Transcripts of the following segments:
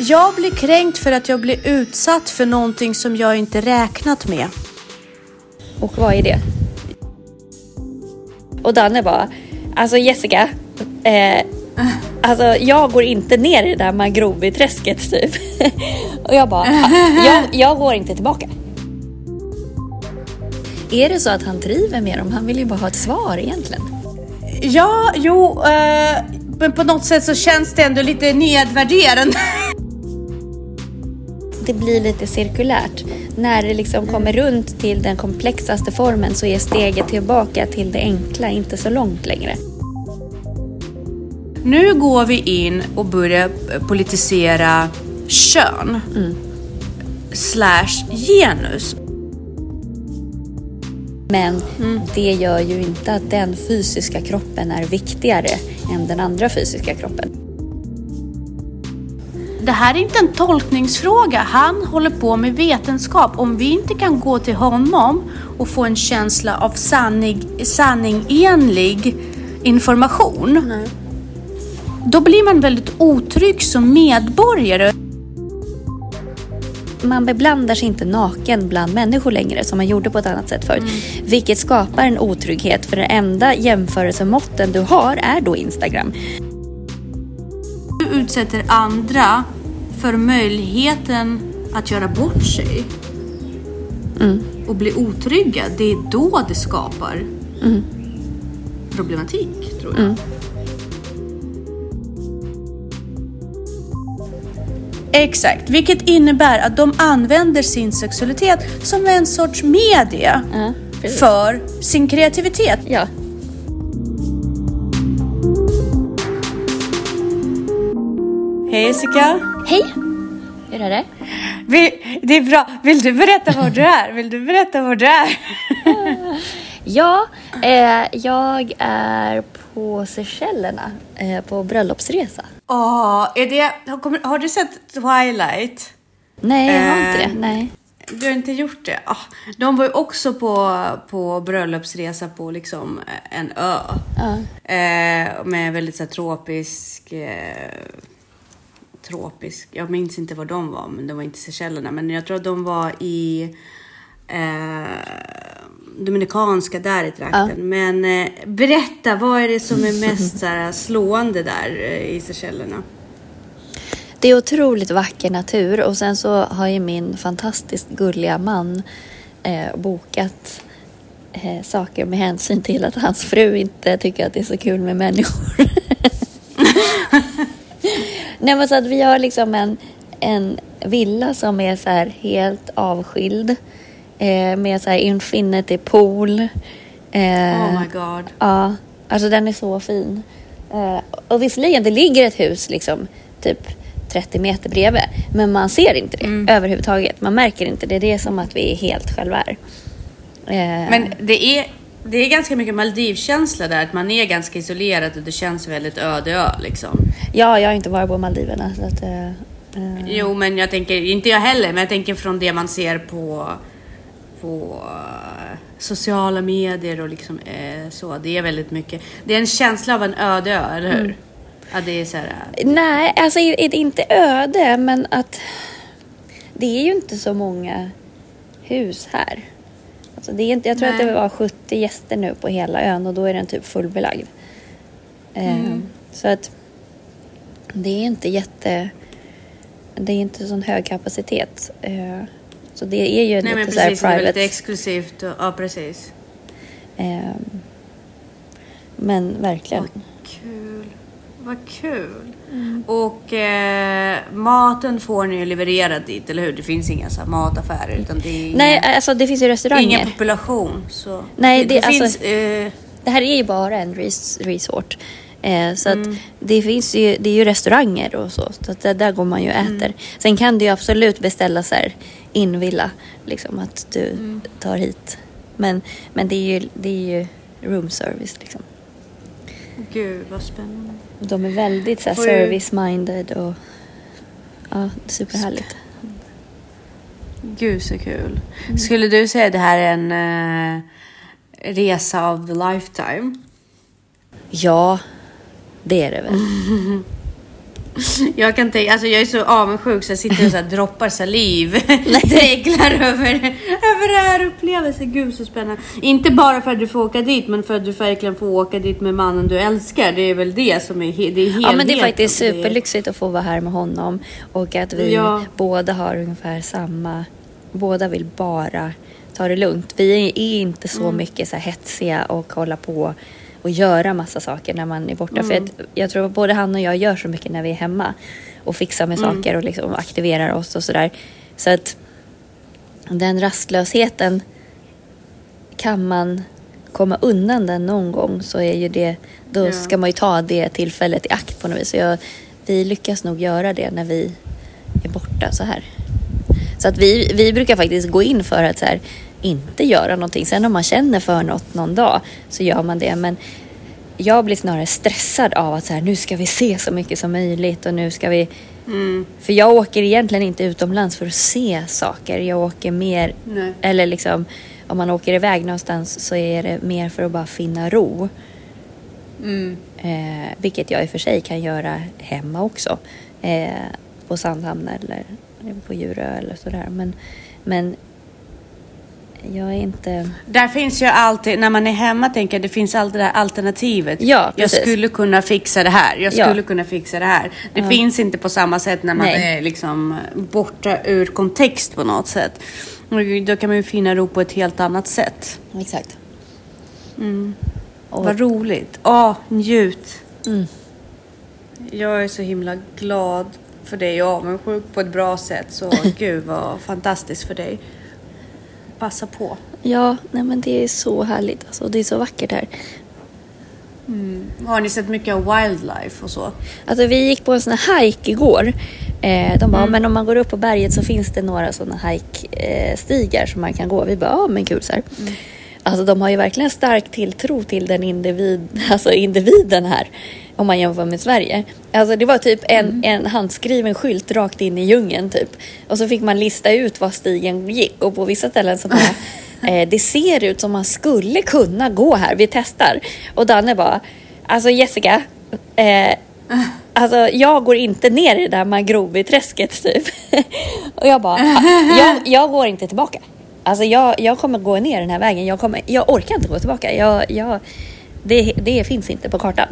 Jag blir kränkt för att jag blir utsatt för någonting som jag inte räknat med. Och vad är det? Och Danne bara, alltså Jessica, eh, alltså jag går inte ner i det där Mangrovi-träsket typ. och jag bara, "Ah, jag, jag går inte tillbaka. Är det så att han driver med dem? Han vill ju bara ha ett svar egentligen. Ja, jo, eh, men på något sätt så känns det ändå lite nedvärderande. Det blir lite cirkulärt. När det liksom kommer runt till den komplexaste formen så är steget tillbaka till det enkla inte så långt längre. Nu går vi in och börjar politisera kön. Slash genus. Men det gör ju inte att den fysiska kroppen är viktigare än den andra fysiska kroppen. Det här är inte en tolkningsfråga. Han håller på med vetenskap. Om vi inte kan gå till honom och få en känsla av sanning, sanningenlig information. Då blir man väldigt otrygg som medborgare. Man beblandar sig inte naken bland människor längre som man gjorde på ett annat sätt förut. Vilket skapar en otrygghet för den enda jämförelsemåtten du har är då Instagram. Du utsätter andra för möjligheten att göra bort sig. Och bli otrygga. Det är då det skapar problematik, tror jag. Exakt, vilket innebär att de använder sin sexualitet som en sorts media för sin kreativitet. Ja. Hej Jessica! Hej! Hur är det? Vi, det är bra. Vill du berätta var du är? Vill du berätta var du är? Ja, eh, jag är på Seychellerna eh, på bröllopsresa. Åh, är det, har, har du sett Twilight? Nej, jag har inte Eh, det. Nej. Du har inte gjort det? Ah, de var ju också på, på bröllopsresa på liksom eh, en ö. Eh, med väldigt så här, tropisk... Tropisk... Jag minns inte var de var, men de var inte Seychellerna. Men jag tror att de var i... Eh, Dominikanska där i trakten. Men eh, berätta, vad är det som är mest så här, slående där eh, i Seychellerna? Det är otroligt vacker natur och sen så har ju min fantastiskt gulliga man eh, bokat eh, saker med hänsyn till att hans fru inte tycker att det är så kul med människor. Nej men så att vi har liksom en, en villa som är så här helt avskild eh, med så här infinity pool. Eh, Oh my god. Ja, alltså den är så fin. Eh, och visserligen, det ligger ett hus liksom typ 30 meter bredvid. Men man ser inte det överhuvudtaget. Man märker inte det. Det är som att vi är helt själva är. Eh, Men det är, det är ganska mycket Maldivkänsla där, att man är ganska isolerad och det känns väldigt öde ö liksom. Ja, jag har inte varit på Maldiverna. Så att, eh, eh, Jo, men jag tänker, inte jag heller, men jag tänker från det man ser på, på eh, sociala medier och liksom eh, så. Det är väldigt mycket, det är en känsla av en öde ö, eller hur? Ja, det är så här, nej, alltså är är det inte öde, men att det är ju inte så många hus här. Alltså det är inte, jag tror att det Nej. var 70 gäster nu på hela ön och då är den typ fullbelagd. Eh, Så att det är inte jätte... Det är inte sån hög kapacitet. Eh, så det är ju nej lite så här precis, det är väldigt private. exklusivt. Och, ja, precis. Eh, men verkligen. Vad kul. Vad kul. Och eh, maten får ni ju levererad dit, eller hur? Det finns inga så här mataffärer, utan det är inga, Nej, alltså det finns ju restauranger. ingen population. Så Nej, det, det- det alltså- finns... Eh, Det här är ju bara en res- resort. Eh, så Mm. att det finns ju, det är ju restauranger och så. Så att där, där går man ju och Mm. äter. Sen kan du ju absolut beställa så här invilla. Liksom att du Mm. tar hit. Men, men det är ju, det är ju room service liksom. gud, vad spännande. De är väldigt så service-minded och ja, superhärligt. Gud, så kul. Skulle du säga det här är en eh, resa av the lifetime? Ja, det är det väl. Jag kan tänka, alltså jag är så avundsjuk så jag sitter och så här droppar saliv. Dreglar över, över det här upplevelsen. Gud så spännande. Inte bara för att du får åka dit men för att du verkligen får åka dit med mannen du älskar. Det är väl det som är, det är. Ja men det är faktiskt superlyxigt att få vara här med honom. Och att vi Ja. båda har ungefär samma, båda vill bara ta det lugnt. Vi är inte så mycket så här hetsiga och hålla på och göra massa saker när man är borta. För att jag tror att både han och jag gör så mycket när vi är hemma och fixar med saker och liksom aktiverar oss och sådär. Så att den rastlösheten kan man komma undan den någon gång så är ju det, då Ja. ska man ju ta det tillfället i akt på något vis. Så jag, vi lyckas nog göra det när vi är borta så här. Så att vi, vi brukar faktiskt gå in för att så här, inte göra någonting. Sen om man känner för något någon dag så gör man det. Men jag blir snarare stressad av att så här, nu ska vi se så mycket som möjligt och nu ska vi... Mm. För jag åker egentligen inte utomlands för att se saker. Jag åker mer, Nej. eller liksom om man åker iväg någonstans så är det mer för att bara finna ro. Mm. Eh, vilket jag i och för sig kan göra hemma också. Eh, på Sandhamn eller på Djurö eller sådär. Men, men jag är inte... Där finns ju alltid, när man är hemma tänker jag, det finns alltid det här alternativet. Ja, jag precis. skulle kunna fixa det här, jag Ja. skulle kunna fixa det här. Det Ja. finns inte på samma sätt när man Nej. är liksom borta ur kontext på något sätt. Då kan man ju finna ro på ett helt annat sätt. Exakt. Och, Vad roligt. Åh, njut. Mm. Jag är så himla glad för dig och avundsjuk på ett bra sätt. Så gud vad fantastiskt för dig. Passa på. ja, nej men det är så härligt. Alltså, det är så vackert här. Har ni sett mycket wildlife och så? Alltså vi gick på en sån här hike igår. Eh, de bara, men om man går upp på berget så finns det några såna hike-stigar som man kan gå. Vi bara, ja men kul så här. Alltså de har ju verkligen stark tilltro till den individ, alltså individen här. Om man jämför med Sverige. Alltså det var typ en, en handskriven skylt rakt in i djungeln typ. Och så fick man lista ut var stigen gick. Och på vissa ställen så bara, eh, det ser ut som man skulle kunna gå här. Vi testar. Och Danne bara, alltså Jessica, eh, Alltså jag går inte ner i det där Mangroveträsket typ. och jag bara, "Ah, jag, jag går inte tillbaka. Alltså jag, jag kommer gå ner den här vägen. Jag, kommer, jag orkar inte gå tillbaka. Jag, jag, det, det finns inte på kartan.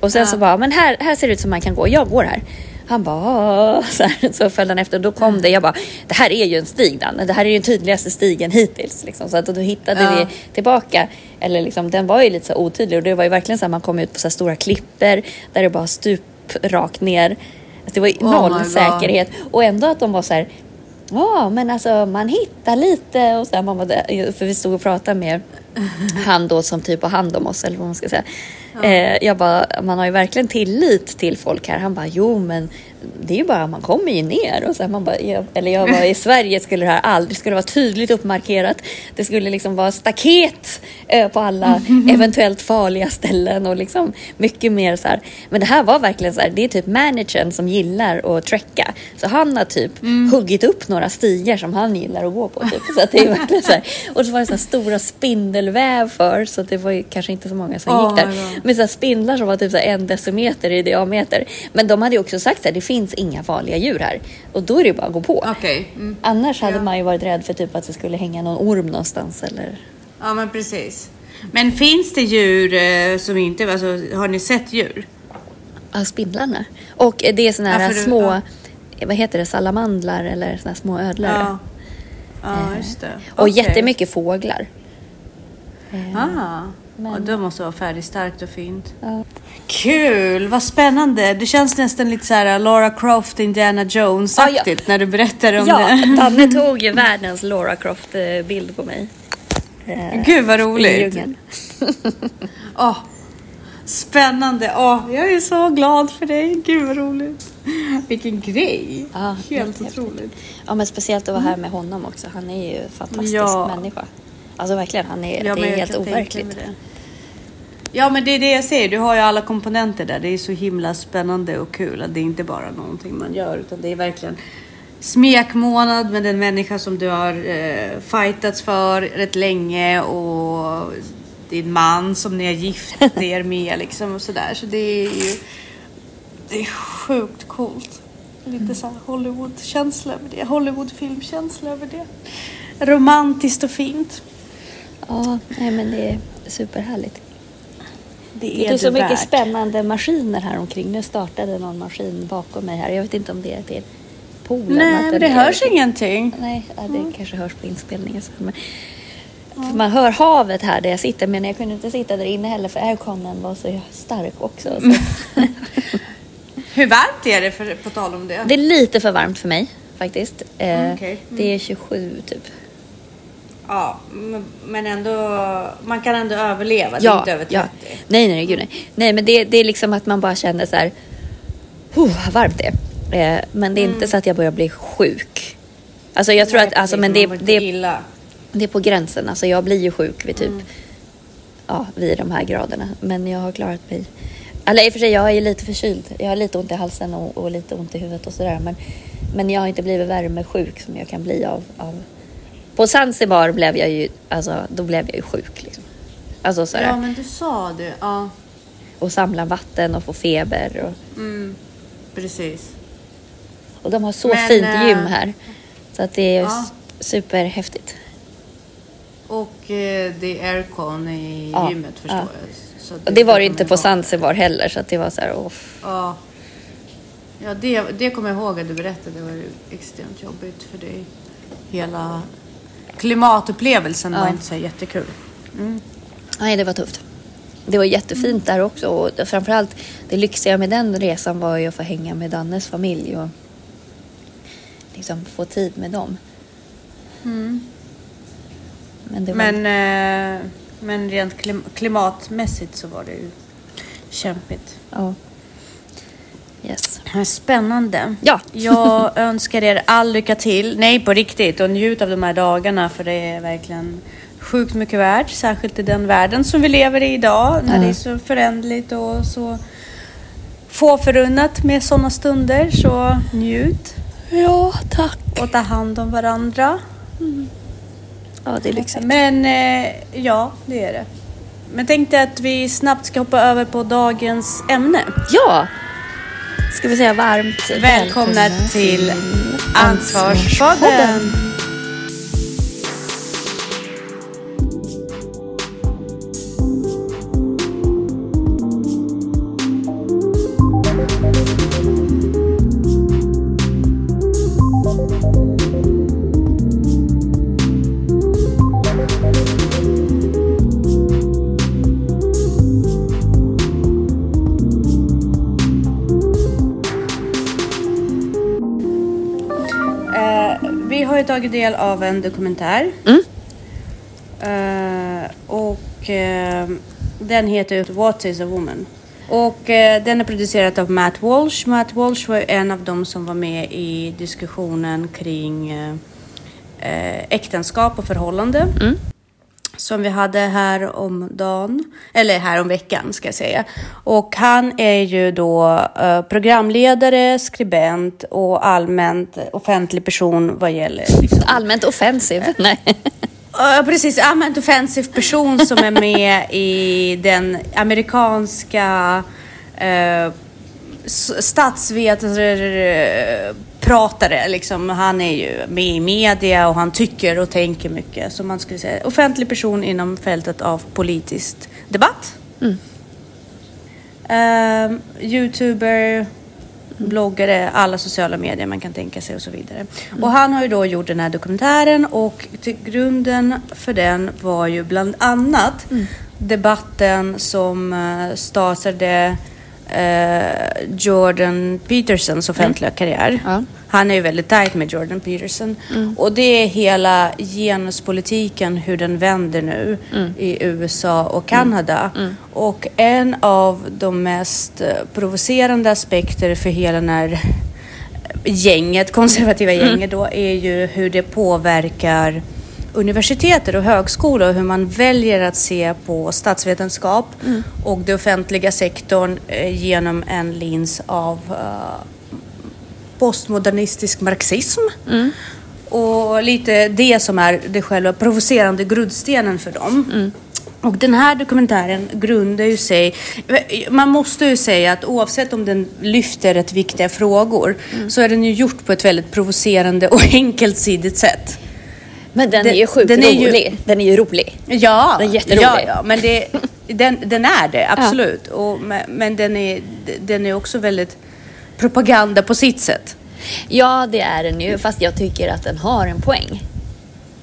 Och sen Ja. så bara, men här, här ser det ut som man kan gå. Jag går här. Han bara, "Ah." så, här, så följde han efter. Då kom det, jag bara, det här är ju en stig Danne. Det här är ju den tydligaste stigen hittills. Liksom. Så att då hittade Ja. vi tillbaka. Eller liksom, den var ju lite så otydlig och det var ju verkligen så att man kom ut på så stora klippor där det bara stup rakt ner. Alltså det var ju Oh noll säkerhet och ändå att de var så här Ja, men alltså man hittar lite och så här, där, för vi stod och pratade med han då som typ har hand om oss eller vad man ska säga. Eh, jag bara, man har ju verkligen tillit till folk här. Han bara, jo men det är ju bara, man kommer ju ner. Och så här, man bara, jag, eller jag bara, i Sverige skulle det här aldrig, skulle vara tydligt uppmarkerat. Det skulle liksom vara staket eh, på alla eventuellt farliga ställen och liksom mycket mer så här. Men det här var verkligen så här, det är typ managern som gillar att trecka. Så han har typ huggit upp några stigar som han gillar att gå på. Typ. Så det är verkligen så här. Och så var det så här stora spindelväv för så det var ju kanske inte så många som Oh gick där. Med så här spindlar som var typ så här en decimeter i diameter. Men de hade ju också sagt att det finns inga farliga djur här. Och då är det bara att gå på. Okej. Mm. Annars hade Ja. man ju varit rädd för typ att det skulle hänga någon orm någonstans eller... Ja men precis. Men finns det djur eh, som inte, alltså har ni sett djur? Ja, spindlarna. Och det är såna här Ja, för du- små, vad heter det, salamandrar eller såna här små ödlor. Ja. Ja just det. Och Okej. jättemycket fåglar. Ah. Men- Och det måste vara färdigstarkt och fint. Ja. Kul, vad spännande. Det känns nästan lite så här Laura Croft, Indiana Jones-aktigt när du berättar om Ja, det. Danne tog ju världens Laura Croft-bild på mig. Eh, Gud vad roligt. Åh, spännande. Åh, jag är så glad för dig. Gud vad roligt. Vilken grej. Ja, Helt jättehäftigt. otroligt. Ja, men speciellt att vara här med honom också. Han är ju en fantastisk Ja. människa. Alltså verkligen, han är, Ja, det är helt overkligt. Ja men det är det jag säger, du har ju alla komponenter där. Det är så himla spännande och kul att det är inte bara någonting man gör utan det är verkligen smekmånad med den människa som du har eh, fightats för rätt länge och din man som ni har gift er med liksom och sådär. Så det är ju Det är sjukt coolt. Lite så Hollywood-känsla över det. Hollywood-filmkänsla över det. Romantiskt och fint. Ja, nej men det är superhärligt. Det är, Det är så mycket spännande maskiner här omkring. Nu startade någon maskin bakom mig här. Jag vet inte om det är till poolen. Nej, men det är- hörs ingenting. Nej, ja, det kanske hörs på inspelningen sen. Men... För man hör havet här där jag sitter men jag kunde inte sitta där inne heller för airconen var så stark också. Så Hur varmt är det för, på tal om det? det är lite för varmt för mig faktiskt. Eh, Mm, okej. Det är 27 typ. Ja, men ändå, man kan ändå överleva. det är inte över 30. ja. Nej, nej, gud nej. Nej, men det, det är liksom att man bara känner så här, oh, vad varmt det är. Eh, men det är inte så att jag börjar bli sjuk. Alltså jag tror Mm. Nej, att, alltså, men det, det, det är på gränsen. Alltså jag blir ju sjuk vid Mm. typ, ja, vid de här graderna. Men jag har klarat mig. Eller i och för sig, jag är lite förkyld. Jag har lite ont i halsen och, och lite ont i huvudet och sådär. Men, men jag har inte blivit värmesjuk som jag kan bli av, av... På Zanzibar blev jag ju, alltså då blev jag ju sjuk liksom. Alltså sådär. Ja, men du sa det. Ja, och samla vatten och få feber. Och, mm, precis. och de har så Men, fint eh, gym här. Så att det är ja. superhäftigt. Och eh, det är aircon i Ja, gymmet förstår ja. jag. Så Och det var det inte på. Zanzibar heller så det var så här, åh. Ja, ja det, det kommer jag ihåg att du berättade. Det var extremt jobbigt för dig. Hela klimatupplevelsen var Ja. inte så jättekul. Nej, det var tufft. Det var jättefint där också och framförallt det lyxiga med den resan var ju att få hänga med Dannes familj och liksom få tid med dem. Men det var Men, eh, men rent klim, klimatmässigt så var det ju kämpigt. ja. Yes. Spännande. Ja. Jag önskar er all lycka till. Nej, på riktigt. Och njut av de här dagarna för det är verkligen sjukt mycket värt. Särskilt i den världen som vi lever i idag. När Ja. det är så förändligt och så få förunnat med sådana stunder. Så njut Ja, tack. och ta hand om varandra. Ja, det är lyxigt. Men eh, ja, det är det. Men tänkte att vi snabbt ska hoppa över på dagens ämne. Ja! Ska vi säga varmt Välkomna till Ansvarspodden. Ju tagit del av en dokumentär. Mm. Eh, och eh, den heter What is a woman? Och eh, den är producerad av Matt Walsh. Matt Walsh var en av dem som var med i diskussionen kring eh, eh, äktenskap och förhållande. Mm. Som vi hade här om dagen, eller här om veckan ska jag säga. Och han är ju då eh, programledare, skribent och allmänt offentlig person vad gäller liksom, Allmänt offensiv. Nej. Ja, precis. Allmänt offensiv person som är med i den amerikanska eh, s- statsvetarpratare. Liksom. Han är ju med i media och han tycker och tänker mycket. Så man skulle säga offentlig person inom fältet av politisk debatt. Eh, Youtuber, bloggare, alla sociala medier man kan tänka sig och så vidare. Och han har ju då gjort den här dokumentären och till grunden för den var ju bland annat debatten som uh, startade eh, Jordan Petersons offentliga karriär. Ja. Han är ju väldigt tajt med Jordan Peterson. Och det är hela genuspolitiken, hur den vänder nu i USA och Kanada. Och en av de mest eh, provocerande aspekter för hela den här gänget, konservativa gänget då, är ju hur det påverkar universiteter och högskolor och hur man väljer att se på statsvetenskap och den offentliga sektorn eh, genom en lins av eh, postmodernistisk marxism. Och lite det som är det själva provocerande grundstenen för dem. Och den här dokumentären grundar ju sig... Man måste ju säga att oavsett om den lyfter rätt viktiga frågor Mm. så är den ju gjort på ett väldigt provocerande och enkelsidigt sätt. Men den Det- är ju sjukt den är ju- rolig. Den är ju rolig. Ja, Den är jätterolig. ja, ja men det, den, den är det absolut. Och, men men den, är, den är också väldigt propaganda på sitt sätt. Ja, det är den ju. Fast jag tycker att den har en poäng.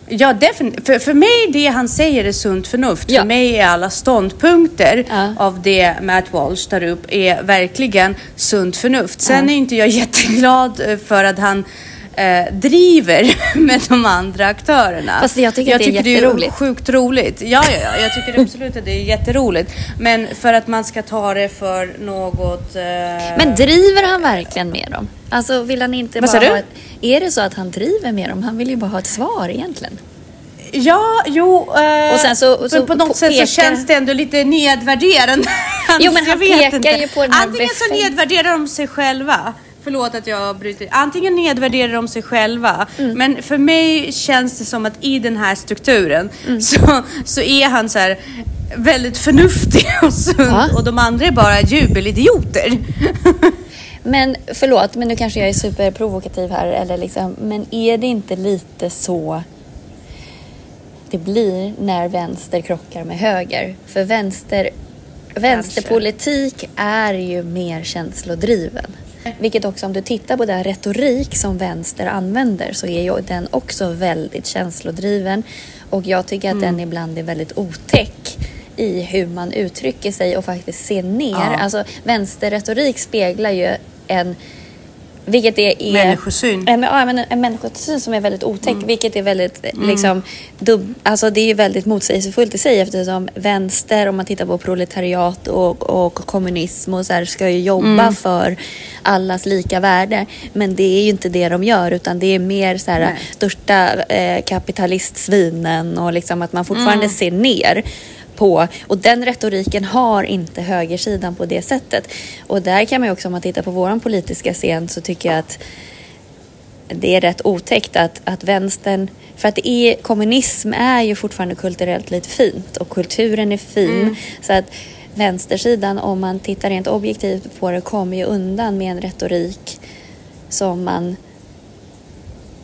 Ja, definitivt. För, för mig, det han säger är sunt förnuft. Ja. För mig är alla ståndpunkter Ja. av det Matt Walsh tar upp är verkligen sunt förnuft. Sen Ja. är inte jag jätteglad eh, för att han eh, driver med de andra aktörerna. Fast jag tycker att det är det jätteroligt. är sjukt roligt. Ja, ja, ja, jag tycker absolut att det är jätteroligt. Men för att man ska ta det för något... Eh... Men driver han verkligen med dem? Alltså vill han inte Vad bara du? ha ett, Är det så att han driver med dem? Han vill ju bara ha ett svar egentligen. Ja, jo. Eh, Och sen så- så på något på- sätt pekar- så känns det ändå lite nedvärderande. Jo, men Jag han vet pekar inte. ju på den här Antingen så befäng- nedvärderar de sig själva. Förlåt att jag bryter. Antingen nedvärderar de sig själva. Mm. Men för mig känns det som att i den här strukturen Mm. så, så är han så här väldigt förnuftig och sund. Ja. Och de andra är bara jubelidioter. Men förlåt, men nu kanske jag är superprovokativ här. Eller liksom, men är det inte lite så det blir när vänster krockar med höger? För vänster, vänsterpolitik är ju mer känslodriven. Vilket också om du tittar på den retorik som vänster använder så är ju den också väldigt känslodriven. Och jag tycker att den ibland är väldigt otäck i hur man uttrycker sig och faktiskt ser ner. Ja. Alltså vänsterretorik speglar ju en vilket är, är Människosyn. En, ja, men en, människosyn som är väldigt otäck, vilket är väldigt liksom, dub, alltså det är väldigt motsägelsefullt i sig eftersom vänster, om man tittar på proletariat och, och kommunism och så här, ska ju jobba för allas lika värde. Men det är ju inte det de gör utan det är mer så här Nej. största eh, kapitalistsvinen och liksom att man fortfarande ser ner på. Och den retoriken har inte högersidan på det sättet. Och där kan man ju också, om man tittar på våran politiska scen, så tycker jag att det är rätt otäckt att, att vänstern, för att är, kommunism är ju fortfarande kulturellt lite fint och kulturen är fin. Så att vänstersidan, om man tittar rent objektivt på det, kommer ju undan med en retorik som man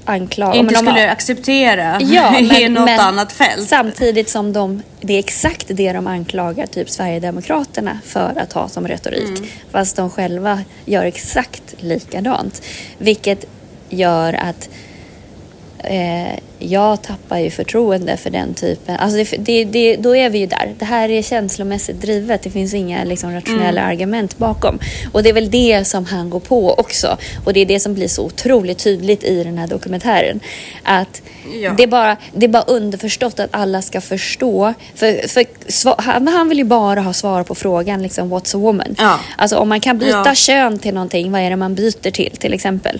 anklagar. Inte skulle acceptera Ja, i men, något men annat fält. Samtidigt som de, det är exakt det de anklagar typ Sverigedemokraterna för att ha som retorik. Mm. Fast de själva gör exakt likadant. Vilket gör att eh, jag tappar ju förtroende för den typen. Alltså det, det, det, då är vi ju där. Det här är känslomässigt drivet. Det finns inga liksom, rationella Mm. argument bakom. Och det är väl det som han går på också. Och det är det som blir så otroligt tydligt i den här dokumentären. Att Ja. det, är bara, det är bara underförstått att alla ska förstå. För, för han, han vill ju bara ha svar på frågan liksom, what's a woman? Ja. Alltså om man kan byta Ja. kön till någonting, vad är det man byter till till exempel?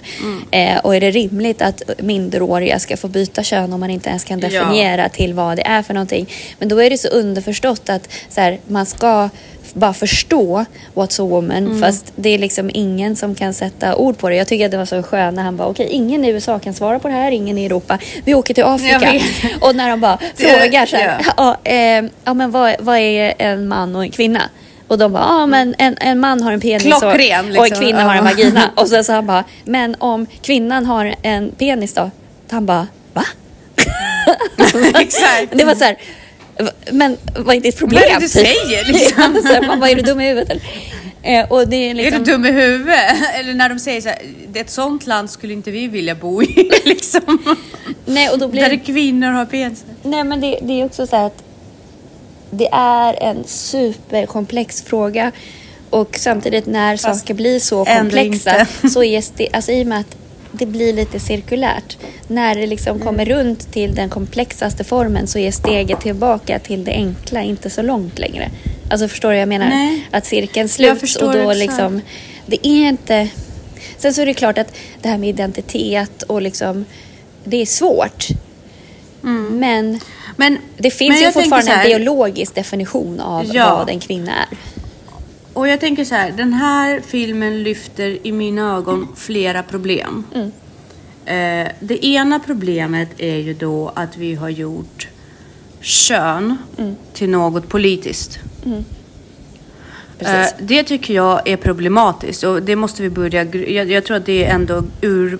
Eh, och är det rimligt att minderåriga ska få byta kön om man inte ens kan Ja. definiera till vad det är för någonting? Men då är det så underförstått att så här, man ska bara förstå what's a woman fast det är liksom ingen som kan sätta ord på det. Jag tycker att det var så skönt när han bara okej, ingen i USA kan svara på det här, ingen i Europa. Vi åker till Afrika. Och när de bara frågar så här, ja. ja, eh, ja men vad, vad är en man och en kvinna? Och de bara, ja men en, en man har en penis och, Klockren, och en liksom. kvinna har en Ja. vagina. Och sen så han bara, men om kvinnan har en penis då? Han bara? Exakt. Det var så här, "Va- men vad är ditt problem? Vad är det du säger, liksom? Så här, bara, är du dum i huvudet eller? Eh, och det är Är liksom, du dum i huvudet? Eller när de säger så här, ett sånt land skulle inte vi vilja bo i. liksom. nej, och då blir Där kvinnor har penisar. Nej, men det, det är också så här att det är en superkomplex fråga och samtidigt när Fast saker blir så komplexa så är det, alltså i och med att det blir lite cirkulärt. När det liksom Mm. kommer runt till den komplexaste formen så är steget tillbaka till det enkla inte så långt längre. Alltså förstår du vad jag menar? Nej. Att cirkeln sluts och då liksom, det är inte... Sen så är det klart att det här med identitet och liksom, det är svårt. Men Men, det finns men ju fortfarande här, en biologisk definition av Ja. vad en kvinna är. Och jag tänker så här, den här filmen lyfter i mina ögon flera problem. Eh, det ena problemet är ju då att vi har gjort kön till något politiskt. Precis. Eh, Det tycker jag är problematiskt och det måste vi börja... Jag, jag tror att det är ändå ur,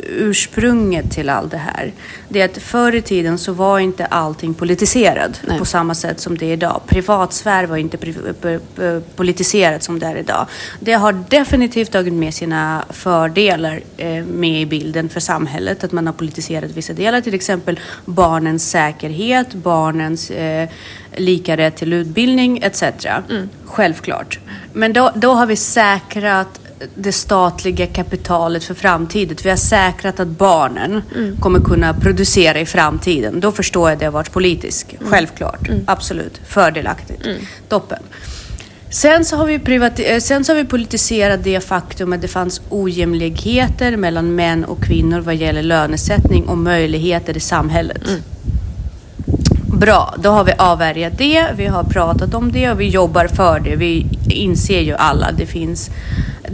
ursprunget till allt det här. Det är att förr i tiden så var inte allting politiserad Nej. på samma sätt som det är idag. Privatsfär var inte pri, p, p, politiserat som det är idag. Det har definitivt tagit med sina fördelar eh, med i bilden för samhället. Att man har politiserat vissa delar. Till exempel barnens säkerhet, barnens eh, lika rätt till utbildning etc. Självklart. Men då, då har vi säkrat det statliga kapitalet för framtiden. Vi har säkrat att barnen kommer kunna producera i framtiden. Då förstår jag det har varit politiskt. Självklart. Absolut. Fördelaktigt. Toppen. Sen så, har vi privati- eh, sen så har vi politiserat det faktum att det fanns ojämlikheter mellan män och kvinnor vad gäller lönesättning och möjligheter i samhället. Bra, då har vi avvärjat det, vi har pratat om det och vi jobbar för det. Vi inser ju alla att det finns,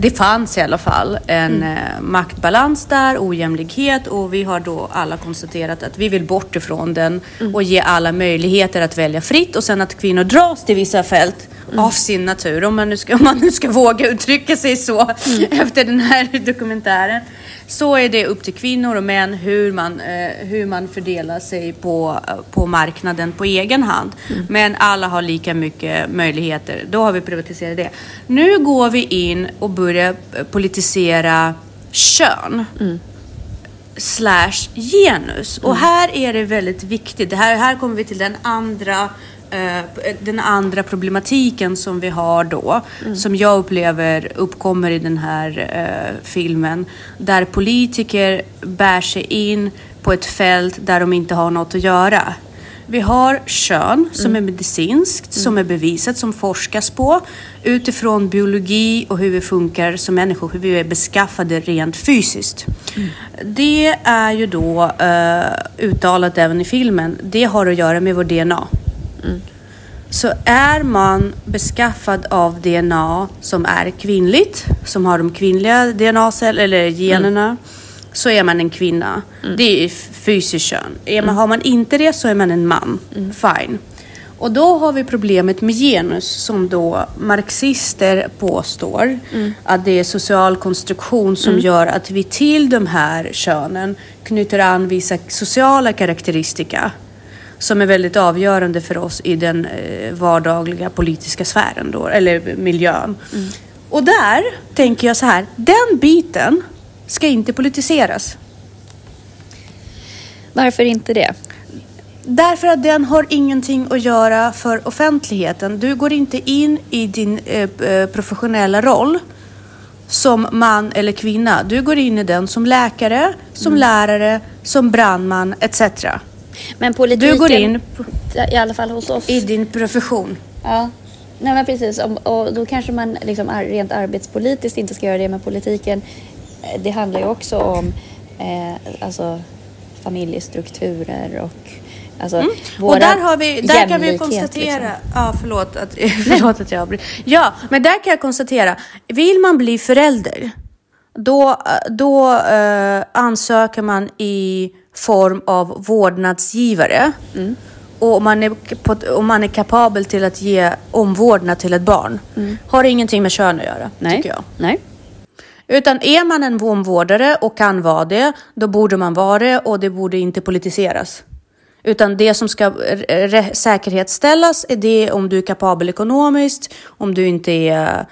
det fanns i alla fall en eh, maktbalans där, ojämlikhet och vi har då alla konstaterat att vi vill bort ifrån den och ge alla möjligheter att välja fritt och sen att kvinnor dras till vissa fält av sin natur, om man nu ska, om man nu ska våga uttrycka sig så efter den här dokumentären så är det upp till kvinnor och män hur man, eh, hur man fördelar sig på, på marknaden på egen hand. Men alla har lika mycket möjligheter. Då har vi privatiserat det. Nu går vi in och börjar eh, politisera kön. Slash genus. Och här är det väldigt viktigt. Det här, här kommer vi till den andra eh, den andra problematiken som vi har då, som jag upplever uppkommer i den här eh, filmen, där politiker bär sig in på ett fält där de inte har något att göra. Vi har kön som är medicinskt, som är bevisat, som forskas på utifrån biologi och hur vi funkar som människor, hur vi är beskaffade rent fysiskt. Det är ju då eh, uttalat även i filmen, det har att göra med vår DNA. Så är man beskaffad av DNA som är kvinnligt, som har de kvinnliga DNA-cellerna eller generna, så är man en kvinna. Det är fysiskt kön. Är man, Har man inte det så är man en man. Fine. Och då har vi problemet med genus som då marxister påstår att det är social konstruktion som gör att vi till de här könen knyter an vissa sociala karaktäristika som är väldigt avgörande för oss i den eh, vardagliga politiska sfären då, eller miljön. Och där tänker jag så här, den biten ska inte politiseras. Varför inte det? Därför att den har ingenting att göra för offentligheten. Du går inte in i din eh, eh, professionella roll som man eller kvinna. Du går in i den som läkare, som lärare, som brandman etc. Men politiken, Du går in i alla fall hos oss. i din profession. Ja, nej men precis. Och då kanske man liksom rent arbetspolitiskt inte ska göra det med politiken. eh, Det handlar ju också om eh, alltså, familjestrukturer och alltså Mm. Och där, har vi, där kan vi konstatera, liksom. ja förlåt att, förlåt att jag avbryter. Ja, men där kan jag konstatera, vill man bli förälder, då, då eh, ansöker man i form av vårdnadsgivare. Mm. Och om man, är, om man är kapabel till att ge omvårdnad till ett barn. Har ingenting med kön att göra, Mm. Nej. tycker jag. Nej. Utan är man en omvårdare och kan vara det, då borde man vara det och det borde inte politiseras. Utan det som ska säkerhetsställas är det om du är kapabel ekonomiskt, om du inte är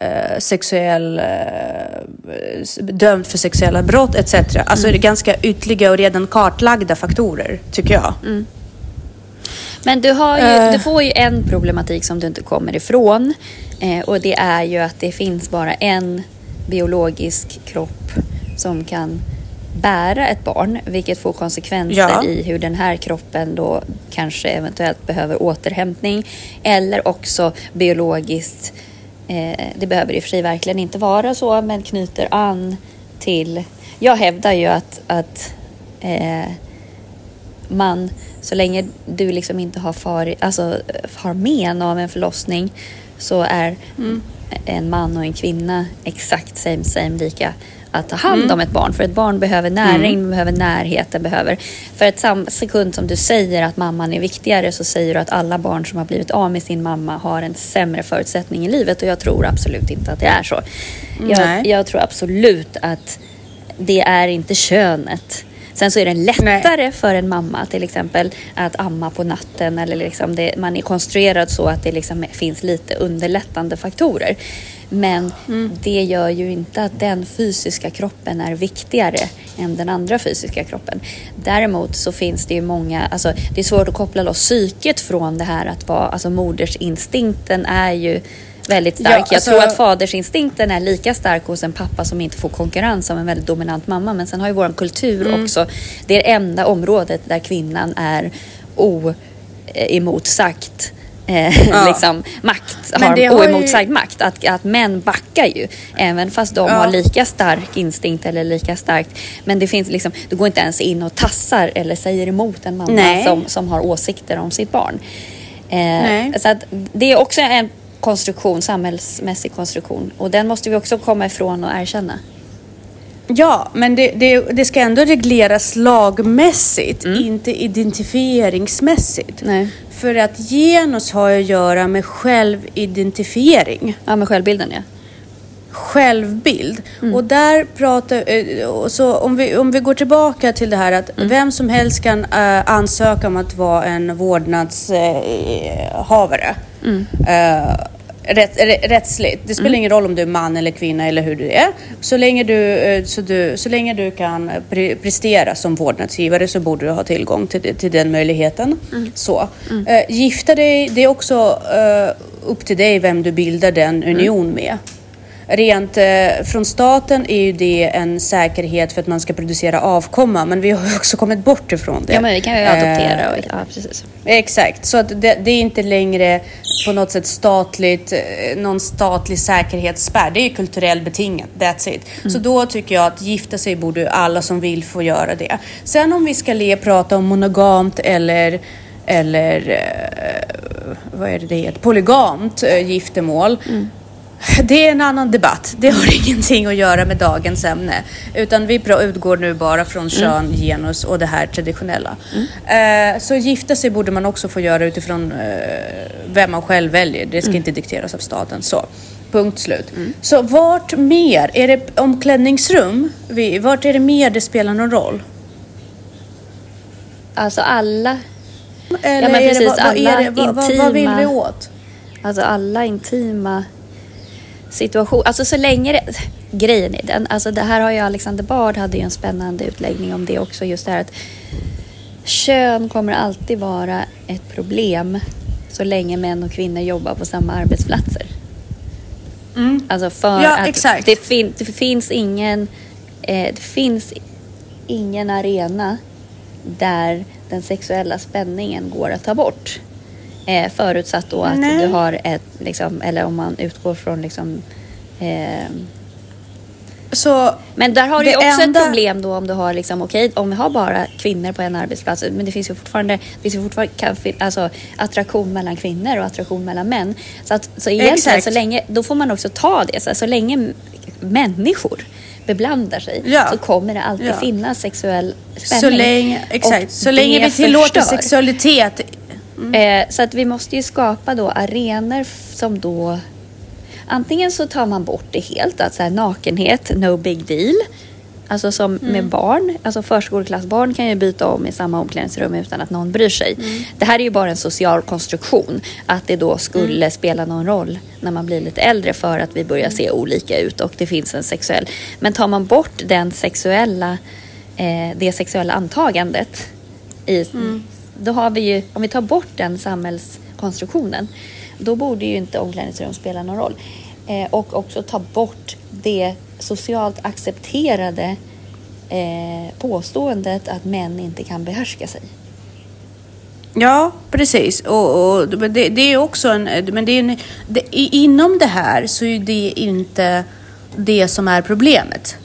eh, sexuell, eh, dömd för sexuella brott etc. Alltså det är ganska ytliga och redan kartlagda faktorer, tycker jag. Men du, har ju, Eh. du får ju en problematik som du inte kommer ifrån. Eh, och det är ju att det finns bara en biologisk kropp som kan bära ett barn. Vilket får konsekvenser Ja. i hur den här kroppen då kanske eventuellt behöver återhämtning. Eller också biologiskt, eh, det behöver i och för sig verkligen inte vara så, men knyter an till... Jag hävdar ju att, att eh, man, så länge du liksom inte har, far, alltså, har men av en förlossning så är en man och en kvinna exakt same same lika att ta hand om ett barn. För ett barn behöver näring, mm. behöver närhet, det behöver... För ett sam sekund som du säger att mamman är viktigare så säger du att alla barn som har blivit av med sin mamma har en sämre förutsättning i livet och jag tror absolut inte att det är så. Jag, jag tror absolut att det är inte könet Sen så är det lättare Nej. för en mamma till exempel att amma på natten eller liksom det, man är konstruerad så att det liksom finns lite underlättande faktorer. Men mm. det gör ju inte att den fysiska kroppen är viktigare än den andra fysiska kroppen. Däremot så finns det ju många, alltså det är svårt att koppla loss psyket från det här att vara, alltså modersinstinkten är ju väldigt stark. Ja, alltså... Jag tror att fadersinstinkten är lika stark hos en pappa som inte får konkurrens av en väldigt dominant mamma. Men sen har ju vår kultur mm. också, det är det enda området där kvinnan är oemotsagt eh, ja. liksom, makt, har, har oemotsagd ju... makt. Att, att män backar ju, även fast de ja. har lika stark instinkt eller lika starkt. Men det finns liksom, du går inte ens in och tassar eller säger emot en mamma som, som har åsikter om sitt barn. Eh, så att det är också en konstruktion, samhällsmässig konstruktion. Och den måste vi också komma ifrån och erkänna. Ja, men det, det, det ska ändå regleras lagmässigt, mm. inte identifieringsmässigt. Nej. För att genus har att göra med självidentifiering. Ja, med självbilden ja. Självbild. Mm. Och där pratar eh, så om vi, om vi går tillbaka till det här att mm. vem som helst kan uh, ansöka om att vara en vårdnadshavare. Uh, mm. uh, rätt, rättsligt. Det spelar mm. ingen roll om du är man eller kvinna eller hur du är. Så länge du, eh, så du, så länge du kan prestera som vårdnadsgivare så borde du ha tillgång till, till den möjligheten. Mm. Så. Mm. Uh, gifta dig, det är också uh, upp till dig vem du bildar den mm. union med. Rent eh, från staten är ju det en säkerhet för att man ska producera avkomma men vi har ju också kommit bort ifrån det. Ja men vi kan ju adoptera och, ja precis. Exakt, så att det, det, är inte längre på något sätt statligt, eh, någon statlig säkerhetsspärr. Det är kulturellt betingat, that's it. Mm. Så då tycker jag att gifta sig borde alla som vill få göra det. Sen om vi ska le, prata om monogamt eller eller eh, vad är det det heter? Polygamt eh, giftermål. Mm. Det är en annan debatt. Det har ingenting att göra med dagens ämne. Utan vi utgår nu bara från mm. kön, mm. genus och det här traditionella. Mm. Eh, så gifta sig borde man också få göra utifrån eh, vem man själv väljer. Det ska mm. inte dikteras av staten. Så. Punkt slut. Mm. Så vart mer? Är det omklädningsrum? Vart är det mer det spelar någon roll? Alltså alla... Eller ja, men precis, det, vad, alla det, vad, intima... Vad vill vi åt? Alltså alla intima situation. Alltså så länge det, grejen är den, alltså det här har ju Alexander Bard hade ju en spännande utläggning om det också. Just det här att kön kommer alltid vara ett problem så länge män och kvinnor jobbar på samma arbetsplatser. Mm. Alltså för ja, att exakt. Det, fin, det finns ingen eh, det finns ingen arena där den sexuella spänningen går att ta bort. Eh, förutsatt då att Nej. du har ett, liksom, eller om man utgår från liksom eh, så men där har du också enda... ett problem då om du har liksom, okej, okay, om vi har bara kvinnor på en arbetsplats, men det finns ju fortfarande, det finns ju fortfarande alltså, attraktion mellan kvinnor och attraktion mellan män. Så, att, så egentligen, Exakt. så länge, då får man också ta det, så, så länge människor beblandar sig ja. så kommer det alltid ja. finnas sexuell spänning. Så länge, exakt. så länge vi tillåter sexualitet Mm. Eh, så att vi måste ju skapa då arenor som då Antingen så tar man bort det helt, att så här, nakenhet, no big deal. Alltså som mm. med barn, alltså förskoleklassbarn kan ju byta om i samma omklädningsrum utan att någon bryr sig. Mm. Det här är ju bara en social konstruktion, att det då skulle mm. spela någon roll när man blir lite äldre för att vi börjar se olika ut och det finns en sexuell. Men tar man bort den sexuella, eh, det sexuella antagandet i, mm då har vi ju, om vi tar bort den samhällskonstruktionen, då borde ju inte omklädningsrum spela någon roll. Eh, och också ta bort det socialt accepterade eh, påståendet att män inte kan behärska sig. Ja, precis. Och, och det, det, är också en... Men det är en, det, inom det här så är det inte det som är problemet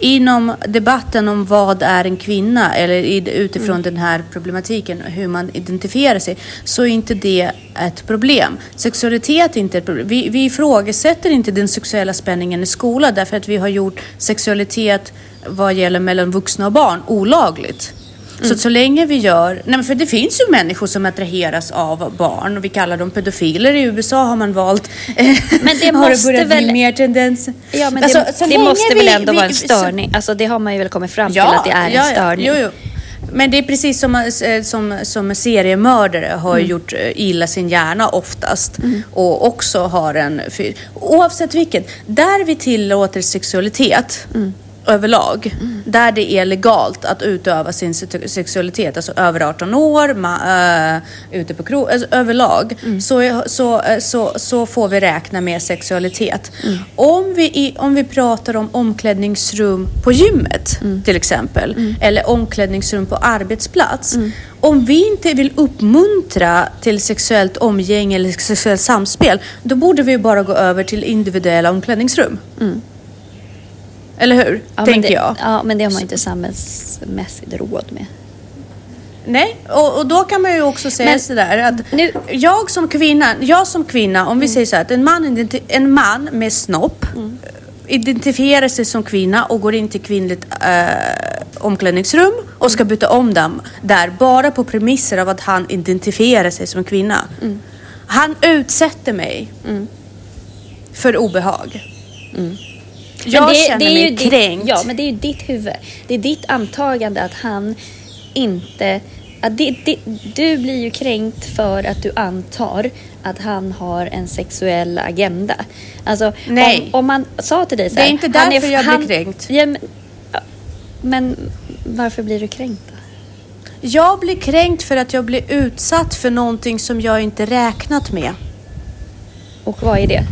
inom debatten om vad är en kvinna eller utifrån mm. den här problematiken, hur man identifierar sig, så är inte det ett problem. Sexualitet är inte ett problem. Vi, vi ifrågasätter inte den sexuella spänningen i skolan därför att vi har gjort sexualitet vad gäller mellan vuxna och barn olagligt. Så så länge vi gör, nej för det finns ju människor som attraheras av barn och vi kallar dem pedofiler. I USA har man valt, men det har det börjat väl... bli mer tendens. Ja men det, alltså, det måste vi, väl ändå vi, vara en störning, så... alltså det har man ju väl kommit fram ja, till att det är ja, en störning. Jo, jo. Men det är precis som, eh, som, som seriemördare har mm. gjort eh, illa sin hjärna oftast. Mm. Och också har en... Oavsett vilket, där vi tillåter sexualitet mm överlag. Mm. Där det är legalt att utöva sin sexualitet, alltså över 18 år, ma, uh, ute på krog, alltså överlag, mm. så, så, uh, så, så får vi räkna med sexualitet. Mm. Om, vi i, om vi pratar om omklädningsrum på gymmet mm. till exempel, mm. eller omklädningsrum på arbetsplats. Mm. Om vi inte vill uppmuntra till sexuellt omgänge eller sexuellt samspel, då borde vi bara gå över till individuella omklädningsrum. Eller hur? Ja, Tänker det, jag. Ja, men det har man inte samhällsmässigt råd med. Nej, och, och, då kan man ju också säga men, sådär att nu, jag som kvinna, jag som kvinna, om vi mm. säger så här att en man, en man med snopp mm. identifierar sig som kvinna och går in till kvinnligt äh, omklädningsrum och ska byta om dem där bara på premisser av att han identifierar sig som kvinna. Mm. Han utsätter mig mm. för obehag. Jag det, känner det mig kränkt. Ditt, ja, men det är ju ditt huvud. Det är ditt antagande att han inte... Att det, det, du blir ju kränkt för att du antar att han har en sexuell agenda. Alltså, Nej. Om, om man sa till dig så här, Det är inte därför är, jag han, blir kränkt. Ja, men, men varför blir du kränkt då? Jag blir kränkt för att jag blir utsatt för någonting som jag inte räknat med. Och vad är det?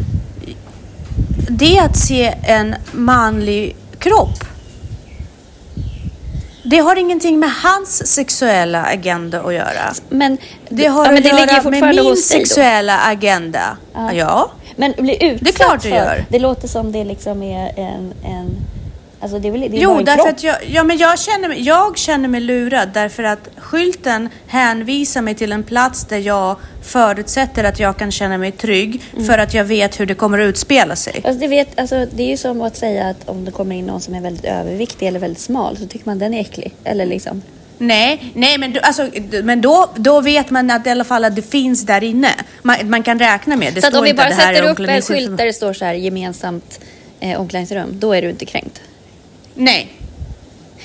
Det är att se en manlig kropp. Det har ingenting med hans sexuella agenda att göra. Men det har ja, att det göra med min sexuella agenda. Ja. ja. Men bli utsatt det är klart det gör. Det låter som det liksom är en, en Alltså det är väl, det är jo, därför kropp. att jag, ja, men jag, känner mig, jag känner mig lurad därför att skylten hänvisar mig till en plats där jag förutsätter att jag kan känna mig trygg mm. för att jag vet hur det kommer att utspela sig. Alltså det, vet, alltså det är ju som att säga att om det kommer in någon som är väldigt överviktig eller väldigt smal så tycker man den är äcklig. Eller liksom. Nej, nej men, alltså, men då, då vet man att i alla fall att det finns där inne. Man, man kan räkna med det. Så att om vi bara sätter upp en skylt där det står så här gemensamt eh, omklädningsrum, då är du inte kränkt? Nej.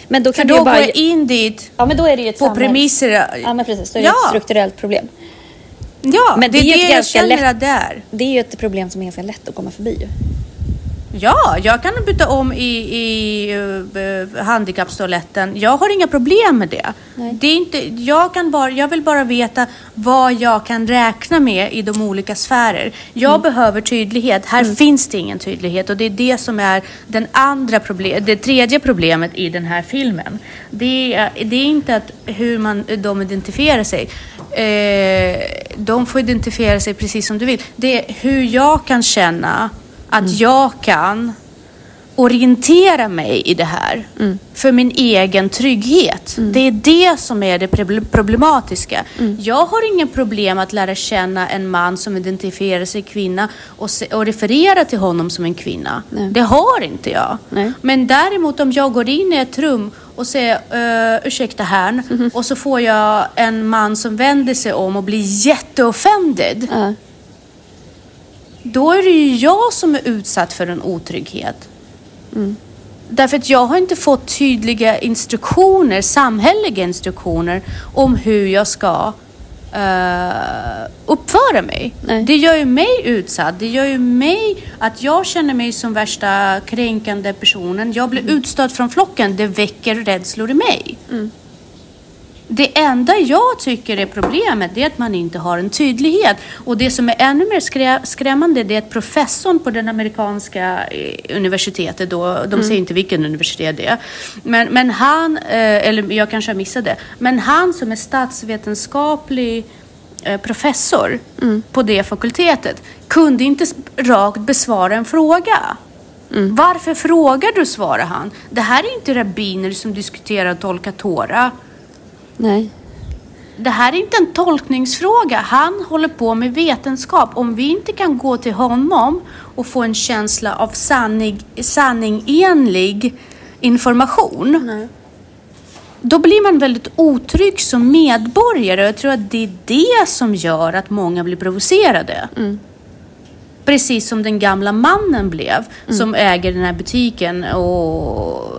Men då kan För då bara... går jag in dit ja, men då är det ju ett på samhälls... premisser. Ja, men precis. Då är det ja. ett strukturellt problem. Ja, men det, det är, det jag känner lätt... det är. Det är ju ett problem som är ganska lätt att komma förbi. Ja, jag kan byta om i, i uh, handikappstoaletten. Jag har inga problem med det. det är inte, jag, kan bara, jag vill bara veta vad jag kan räkna med i de olika sfärer. Jag mm. behöver tydlighet. Här mm. finns det ingen tydlighet och det är det som är den andra problem, det tredje problemet i den här filmen. Det är, det är inte att hur man, de identifierar sig. Eh, de får identifiera sig precis som du vill. Det är hur jag kan känna att mm. jag kan orientera mig i det här mm. för min egen trygghet. Mm. Det är det som är det problematiska. Mm. Jag har ingen problem att lära känna en man som identifierar sig kvinna och, se, och referera till honom som en kvinna. Nej. Det har inte jag. Nej. Men däremot om jag går in i ett rum och säger uh, ursäkta här mm. och så får jag en man som vänder sig om och blir jätteoffended. Uh då är det ju jag som är utsatt för en otrygghet. Mm. Därför att jag har inte fått tydliga instruktioner, samhälleliga instruktioner om hur jag ska uh, uppföra mig. Nej. Det gör ju mig utsatt. Det gör ju mig att jag känner mig som värsta kränkande personen. Jag blir mm. utstött från flocken. Det väcker rädslor i mig. Mm. Det enda jag tycker är problemet är att man inte har en tydlighet. Och det som är ännu mer skrämmande det är att professorn på den amerikanska eh, universitetet, då, de mm. säger inte vilken universitet det är, men, men han, eh, eller jag kanske har missat det, men han som är statsvetenskaplig eh, professor mm. på det fakultetet kunde inte rakt besvara en fråga. Varför frågar du, svarar han. Det här är inte rabbiner som diskuterar och tolkar Tora. Nej. Det här är inte en tolkningsfråga. Han håller på med vetenskap. Om vi inte kan gå till honom och få en känsla av sanning, sanningenlig information. Då blir man väldigt otrygg som medborgare. Jag tror att det är det som gör att många blir provocerade. Precis som den gamla mannen blev som äger den här butiken och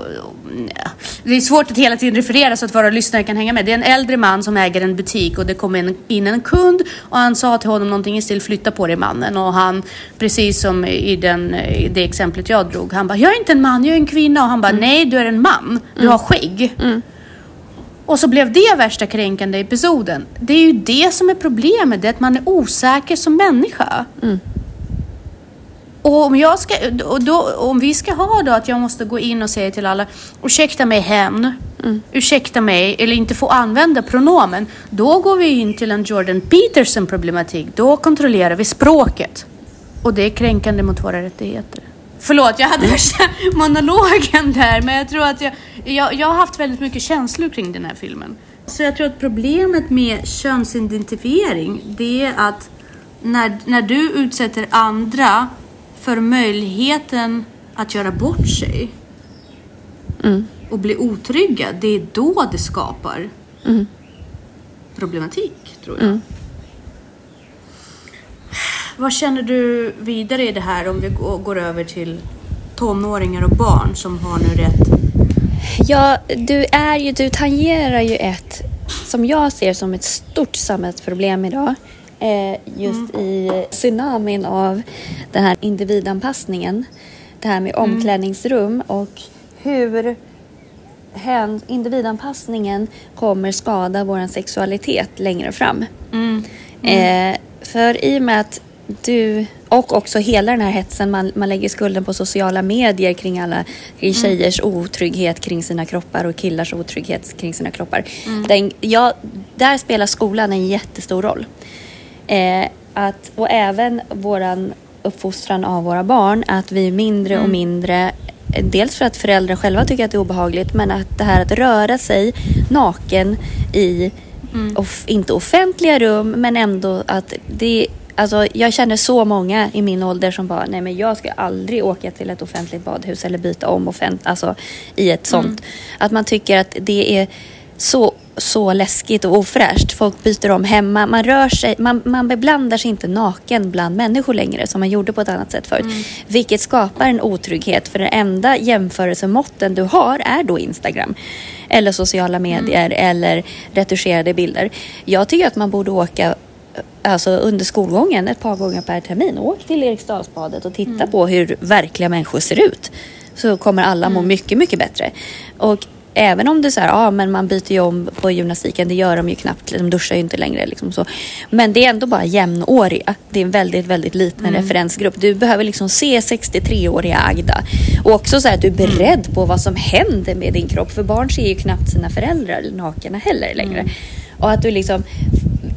det är svårt att hela tiden referera så att våra lyssnare kan hänga med. Det är en äldre man som äger en butik och det kom in, en kund och han sa till honom någonting i stil flytta på dig mannen och han precis som i, den, i det exemplet jag drog han bara jag är inte en man, jag är en kvinna och han bara nej du är en man, du har skägg. Och så blev det värsta kränkande episoden. Det är ju det som är problemet, det är att man är osäker som människa. Och om, jag ska, och då, om vi ska ha då att jag måste gå in och säga till alla ursäkta mig hen, ursäkta mig eller inte få använda pronomen. Då går vi in till en Jordan Peterson problematik. Då kontrollerar vi språket. Och det är kränkande mot våra rättigheter. Förlåt, jag hade värsta monologen där men jag tror att jag, jag, jag har haft väldigt mycket känslor kring den här filmen. Så jag tror att problemet med könsidentifiering det är att när, när du utsätter andra för möjligheten att göra bort sig och bli otrygga, det är då det skapar problematik, tror jag. Vad känner du vidare i det här om vi gå- går över till tonåringar och barn som har nu rätt? Ja, du, är ju, du tangerar ju ett som jag ser som ett stort samhällsproblem idag. Eh, just i tsunamin av den här individanpassningen. Det här med omklädningsrum och hur individanpassningen kommer skada vår sexualitet längre fram. Eh, för i och med att du och också hela den här hetsen, man, man lägger skulden på sociala medier kring alla kring tjejers otrygghet kring sina kroppar och killars otrygghet kring sina kroppar. Den, ja, där spelar skolan en jättestor roll. Eh, att, och även våran uppfostran av våra barn, att vi är mindre och mindre eh, Dels för att föräldrar själva tycker att det är obehagligt men att det här att röra sig naken i, off, inte offentliga rum men ändå att det Alltså jag känner så många i min ålder som bara, nej men jag ska aldrig åka till ett offentligt badhus eller byta om offent, alltså i ett sånt. Att man tycker att det är så, så läskigt och ofräscht. Folk byter om hemma, man rör sig, man, man beblandar sig inte naken bland människor längre som man gjorde på ett annat sätt förut. Vilket skapar en otrygghet för den enda jämförelsemåtten du har är då Instagram. Eller sociala medier eller retuscherade bilder. Jag tycker att man borde åka alltså under skolgången ett par gånger per termin. Åk till Eriksdalsbadet och titta på hur verkliga människor ser ut. Så kommer alla må mycket, mycket bättre. Och även om det är så här, ja men man byter ju om på gymnastiken, det gör de ju knappt, de duschar ju inte längre liksom så. Men det är ändå bara jämnåriga. Det är en väldigt, väldigt liten referensgrupp. Du behöver liksom se 63-åriga Agda. Och också så här att du är beredd på vad som händer med din kropp. För barn ser ju knappt sina föräldrar nakna heller längre. Och att du liksom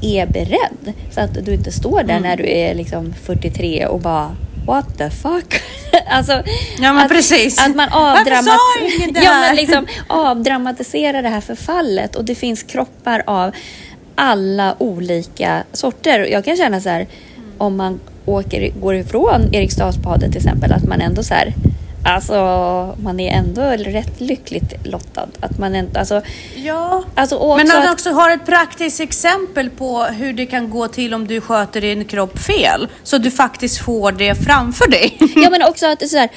är beredd. Så att du inte står där när du är liksom 43 och bara What the fuck? alltså, Ja, men att, precis. Att man avdramat- ja, men liksom avdramatiserar det här förfallet och det finns kroppar av alla olika sorter. Jag kan känna så här om man åker, går ifrån Eriksdalsbadet till exempel att man ändå så här Alltså man är ändå rätt lyckligt lottad. Att man ändå, alltså, Ja. alltså Men att du också har ett praktiskt exempel på hur det kan gå till om du sköter din kropp fel. Så du faktiskt får det framför dig. Ja men också att det är så här,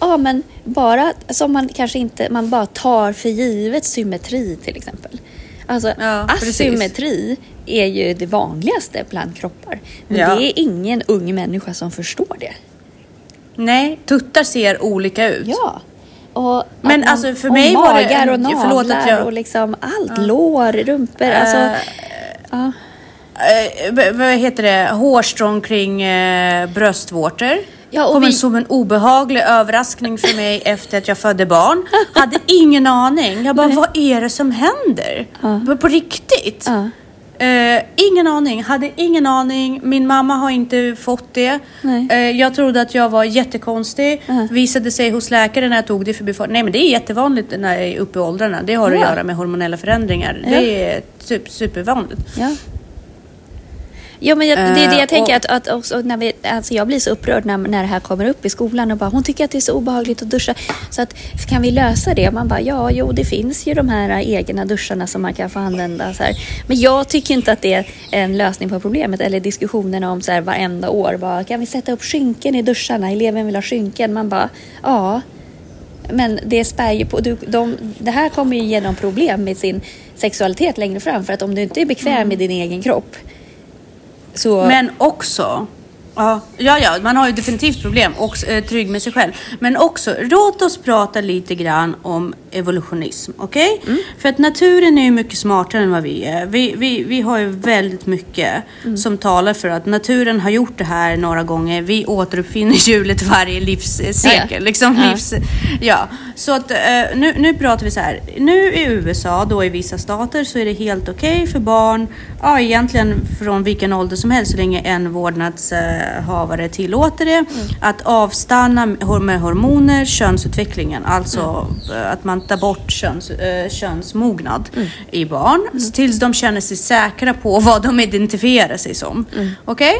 ja men bara som man kanske inte, man bara tar för givet symmetri till exempel. Alltså Ja, asymmetri är ju det vanligaste bland kroppar. Men Ja. det är ingen ung människa som förstår det. Nej, tuttar ser olika ut. Ja. Och Men man- alltså, för och mig var det magar och navlar att jag- och liksom allt. Lår, rumpor. Alltså, ja. Eh, v- vad heter det? Hårstrån kring eh, bröstvårtor. Ja, och Kom vi- som en obehaglig överraskning för mig efter att jag födde barn. Hade ingen aning. Jag bara, vad är det som händer? På riktigt? Eh, ingen aning, hade ingen aning. Min mamma har inte fått det. Eh, jag trodde att jag var jättekonstig. Ja. Visade sig hos läkaren när jag tog det i förbifarten. Nej men det är jättevanligt när jag är uppe i åldrarna. Det har att Ja. göra med hormonella förändringar. Ja. Det är typ supervanligt. Ja. Ja, men jag, det är det Eh, jag tänker och- att, att också när vi, alltså jag blir så upprörd när, när det här kommer upp i skolan och bara hon tycker att det är så obehagligt att duscha. Så att kan vi lösa det? Man bara ja, jo det finns ju de här egna duscharna som man kan få använda. Så här. Men jag tycker inte att det är en lösning på problemet eller diskussionerna om så här varenda år. Bara, kan vi sätta upp skynken i duscharna? Eleven vill ha skynken. Man bara ja. Men det spär ju på, du, de, det här kommer ju ge dem problem med sin sexualitet längre fram. För att om du inte är bekväm med din egen kropp så... Men också, ja, ja, ja, man har ju definitivt problem och eh, trygg med sig själv. Men också, låt oss prata lite grann om evolutionism, okej? För att naturen är ju mycket smartare än vad vi är. Vi, vi, vi har ju väldigt mycket som talar för att naturen har gjort det här några gånger. Vi återuppfinner hjulet varje livssekel. Ja. Liksom, Ja. livs, ja. Så att eh, nu, nu pratar vi så här. Nu i USA, då i vissa stater, så är det helt okej för barn, ja egentligen från vilken ålder som helst, så länge en vårdnadshavare tillåter det, att avstanna med hormoner, könsutvecklingen, alltså eh, att man tar bort köns, eh, könsmognad i barn, tills de känner sig säkra på vad de identifierar sig som. Okej?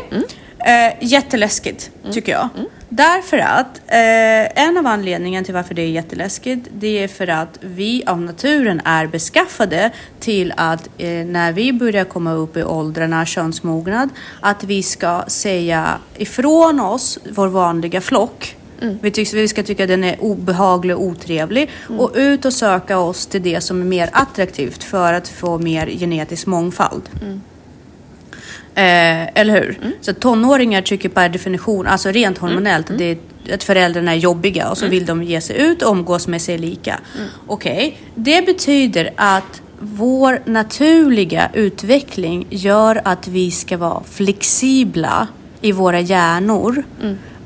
Eh, jätteläskigt, tycker jag. Därför att eh, en av anledningarna till varför det är jätteläskigt, det är för att vi av naturen är beskaffade till att eh, när vi börjar komma upp i åldrarna, könsmognad, att vi ska säga ifrån oss vår vanliga flock. Vi, tycks, vi ska tycka att den är obehaglig och otrevlig och ut och söka oss till det som är mer attraktivt för att få mer genetisk mångfald. Eh, eller hur? Så tonåringar tycker per definition, alltså rent hormonellt, det är att föräldrarna är jobbiga och så vill de ge sig ut och umgås med sig lika. Okej, det betyder att vår naturliga utveckling gör att vi ska vara flexibla i våra hjärnor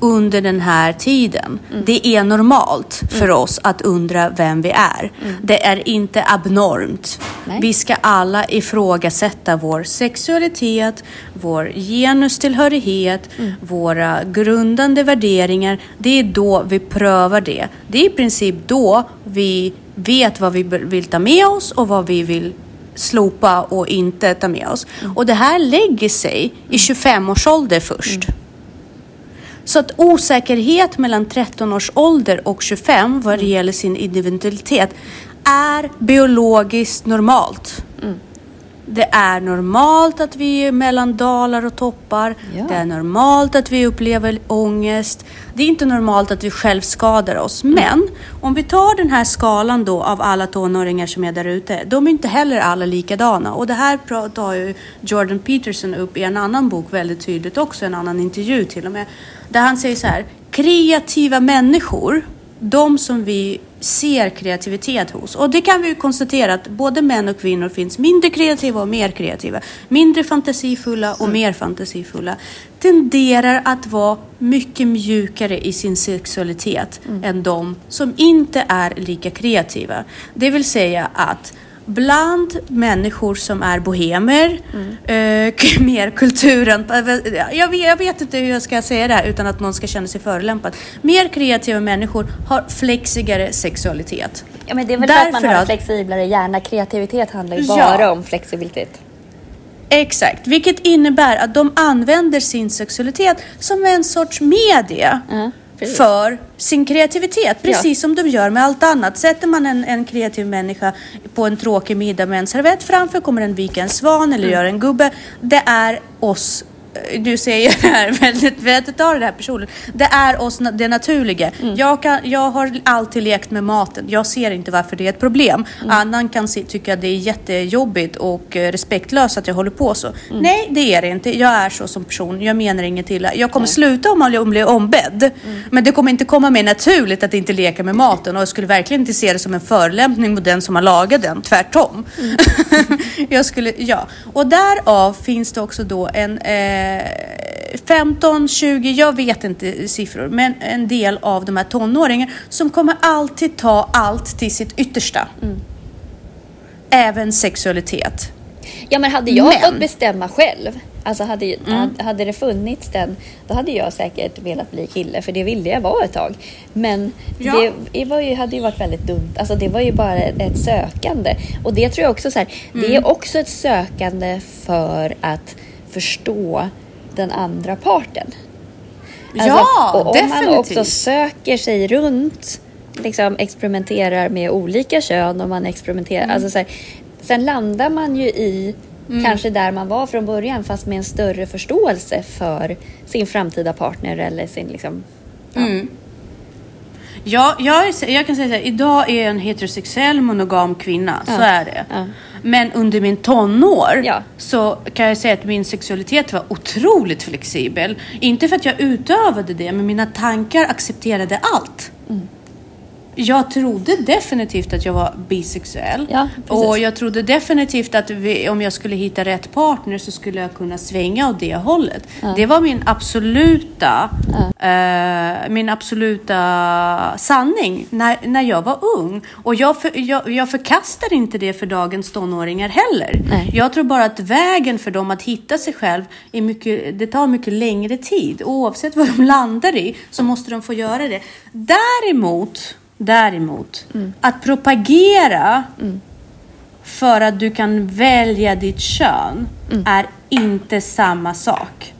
under den här tiden. Det är normalt för oss att undra vem vi är. Det är inte abnormt. Nej. Vi ska alla ifrågasätta vår sexualitet, vår genustillhörighet, våra grundande värderingar. Det är då vi prövar det. Det är i princip då vi vet vad vi vill ta med oss och vad vi vill slopa och inte ta med oss. Och det här lägger sig i 25 års ålder först. Så att osäkerhet mellan 13 års ålder och 25 vad det gäller sin individualitet är biologiskt normalt. Mm. Det är normalt att vi är mellan dalar och toppar. Ja. Det är normalt att vi upplever ångest. Det är inte normalt att vi själv skadar oss. Men om vi tar den här skalan då av alla tonåringar som är där ute. De är inte heller alla likadana. Och det här pratar ju Jordan Peterson upp i en annan bok väldigt tydligt också. En annan intervju till och med. Där han säger så här. Kreativa människor, de som vi ser kreativitet hos. Och det kan vi ju konstatera att både män och kvinnor finns mindre kreativa och mer kreativa. Mindre fantasifulla och mer fantasifulla. Tenderar att vara mycket mjukare i sin sexualitet än de som inte är lika kreativa. Det vill säga att Bland människor som är bohemer, eh, k- mer kulturen... Jag vet, jag vet inte hur jag ska säga det här utan att någon ska känna sig förolämpad. Mer kreativa människor har flexigare sexualitet. Ja, men det är väl för att man Därför har en flexiblare hjärna. Kreativitet handlar ju Ja. bara om flexibilitet. Exakt, vilket innebär att de använder sin sexualitet som en sorts media Ja, precis. för sin kreativitet. Precis som de gör med allt annat. Sätter man en, en kreativ människa på en tråkig middag med en servett framför kommer den vika en svan eller göra en gubbe. Det är oss du säger det här väldigt, väldigt tar det här personligt. Det är oss det naturliga. Jag, kan, jag har alltid lekt med maten. Jag ser inte varför det är ett problem. Annan kan se, tycka det är jättejobbigt och eh, respektlöst att jag håller på så. Nej, det är det inte. Jag är så som person. Jag menar inget illa. Jag kommer sluta om jag blir ombedd. Men det kommer inte komma mig naturligt att inte leka med maten. Och jag skulle verkligen inte se det som en förolämpning mot den som har lagat den. Tvärtom. jag skulle, ja. Och därav finns det också då en eh, 15, 20, jag vet inte siffror, men en del av de här tonåringarna som kommer alltid ta allt till sitt yttersta. Även sexualitet. Ja, men hade jag Men- fått bestämma själv, alltså hade, hade- hade det funnits den, då hade jag säkert velat bli kille, för det ville jag vara ett tag. Men Ja. det, var ju, hade ju varit väldigt dumt. Alltså det var ju bara ett, sökande. Och det tror jag också så här, det är också ett sökande för att förstå den andra parten. Ja, och om man också definitivt. söker sig runt, liksom experimenterar med olika kön och man experimenterar, Mm. alltså så här, sen landar man ju i kanske där man var från början fast med en större förståelse för sin framtida partner eller sin liksom, ja. Mm. Ja, jag, är, jag kan säga så här, idag är jag en heterosexuell monogam kvinna, så Ja. är det. Ja. Men under min tonår Ja. så kan jag säga att min sexualitet var otroligt flexibel. Inte för att jag utövade det, men mina tankar accepterade allt. Mm. Jag trodde definitivt att jag var bisexuell. Ja, och jag trodde definitivt att vi, om jag skulle hitta rätt partner så skulle jag kunna svänga åt det hållet. Det var min absoluta, eh, min absoluta sanning när, när jag var ung. Och jag, för, jag, jag förkastar inte det för dagens tonåringar heller. Nej. Jag tror bara att vägen för dem att hitta sig själv är mycket, det tar mycket längre tid. Oavsett vad de landar i så måste de få göra det. Däremot, däremot att propagera för att du kan välja ditt kön är inte samma sak.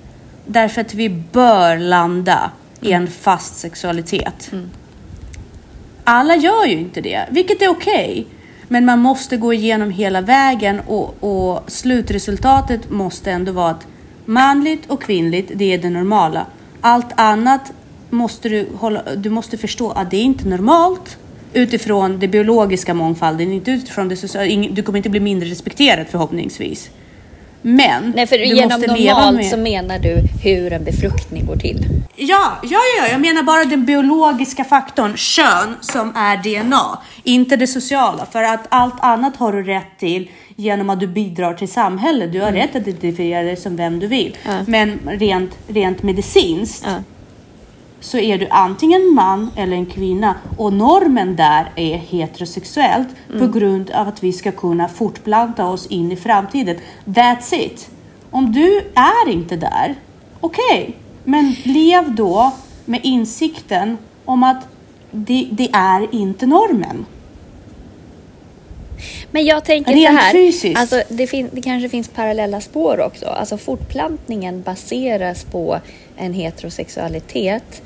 Därför att vi bör landa i en fast sexualitet. Alla gör ju inte det, vilket är okej. Men man måste gå igenom hela vägen och, och slutresultatet måste ändå vara att manligt och kvinnligt, det är det normala. Allt annat måste du, hålla, du måste förstå att det är inte normalt utifrån det biologiska mångfalden, inte utifrån det sociala. Du kommer inte bli mindre respekterad förhoppningsvis. Men Nej, för du genom måste leva normalt med... så menar du hur en befruktning går till. Ja, ja, ja, jag menar bara den biologiska faktorn, kön, som är DNA. Inte det sociala. För att allt annat har du rätt till genom att du bidrar till samhället. Du har rätt att identifiera dig som vem du vill. Ja. Men rent, rent medicinskt Ja. Så är du antingen man eller en kvinna. Och normen där är heterosexuellt på grund av att vi ska kunna fortplanta oss in i framtiden. That's it. Om du är inte där, okej, men lev då med insikten om att det, det är inte normen. Men jag tänker Rent så här, fysiskt. alltså det, det kanske finns parallella spår också. Alltså fortplantningen baseras på en heterosexualitet.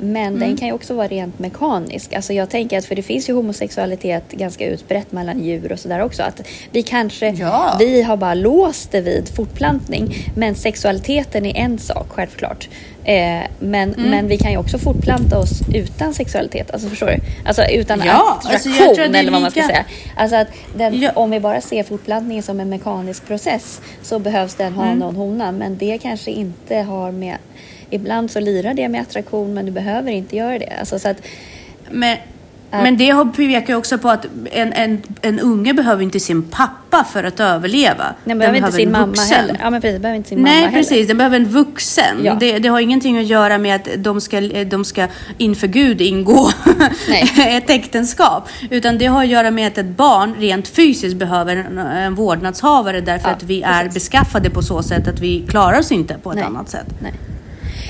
Men Mm. den kan ju också vara rent mekanisk. Alltså jag tänker att, för det finns ju homosexualitet ganska utbrett mellan djur och sådär också. Att vi kanske, Ja. vi har bara låst det vid fortplantning. Men sexualiteten är en sak, självklart. Eh, men, Mm. men vi kan ju också fortplanta oss utan sexualitet. Alltså förstår du? Alltså utan Ja, attraktion alltså jag tror att det är eller vad man ska säga. Alltså att den, Ja. om vi bara ser fortplantningen som en mekanisk process så behövs det en hane Mm. en hona. Men det kanske inte har med... Ibland så lirar det med attraktion men du behöver inte göra det. Alltså så att, Men, Äh. men det pekar ju också på att en, en, en unge behöver inte sin pappa för att överleva. den behöver inte sin mamma vuxen. heller. Ja men precis, behöver inte sin Nej, mamma precis. heller. Den behöver en vuxen. Ja. Det, det har ingenting att göra med att de ska, de ska inför Gud ingå ett äktenskap. Utan det har att göra med att ett barn rent fysiskt behöver en, en vårdnadshavare därför Ja, att vi är precis. beskaffade på så sätt att vi klarar oss inte på ett Nej. annat sätt. Nej.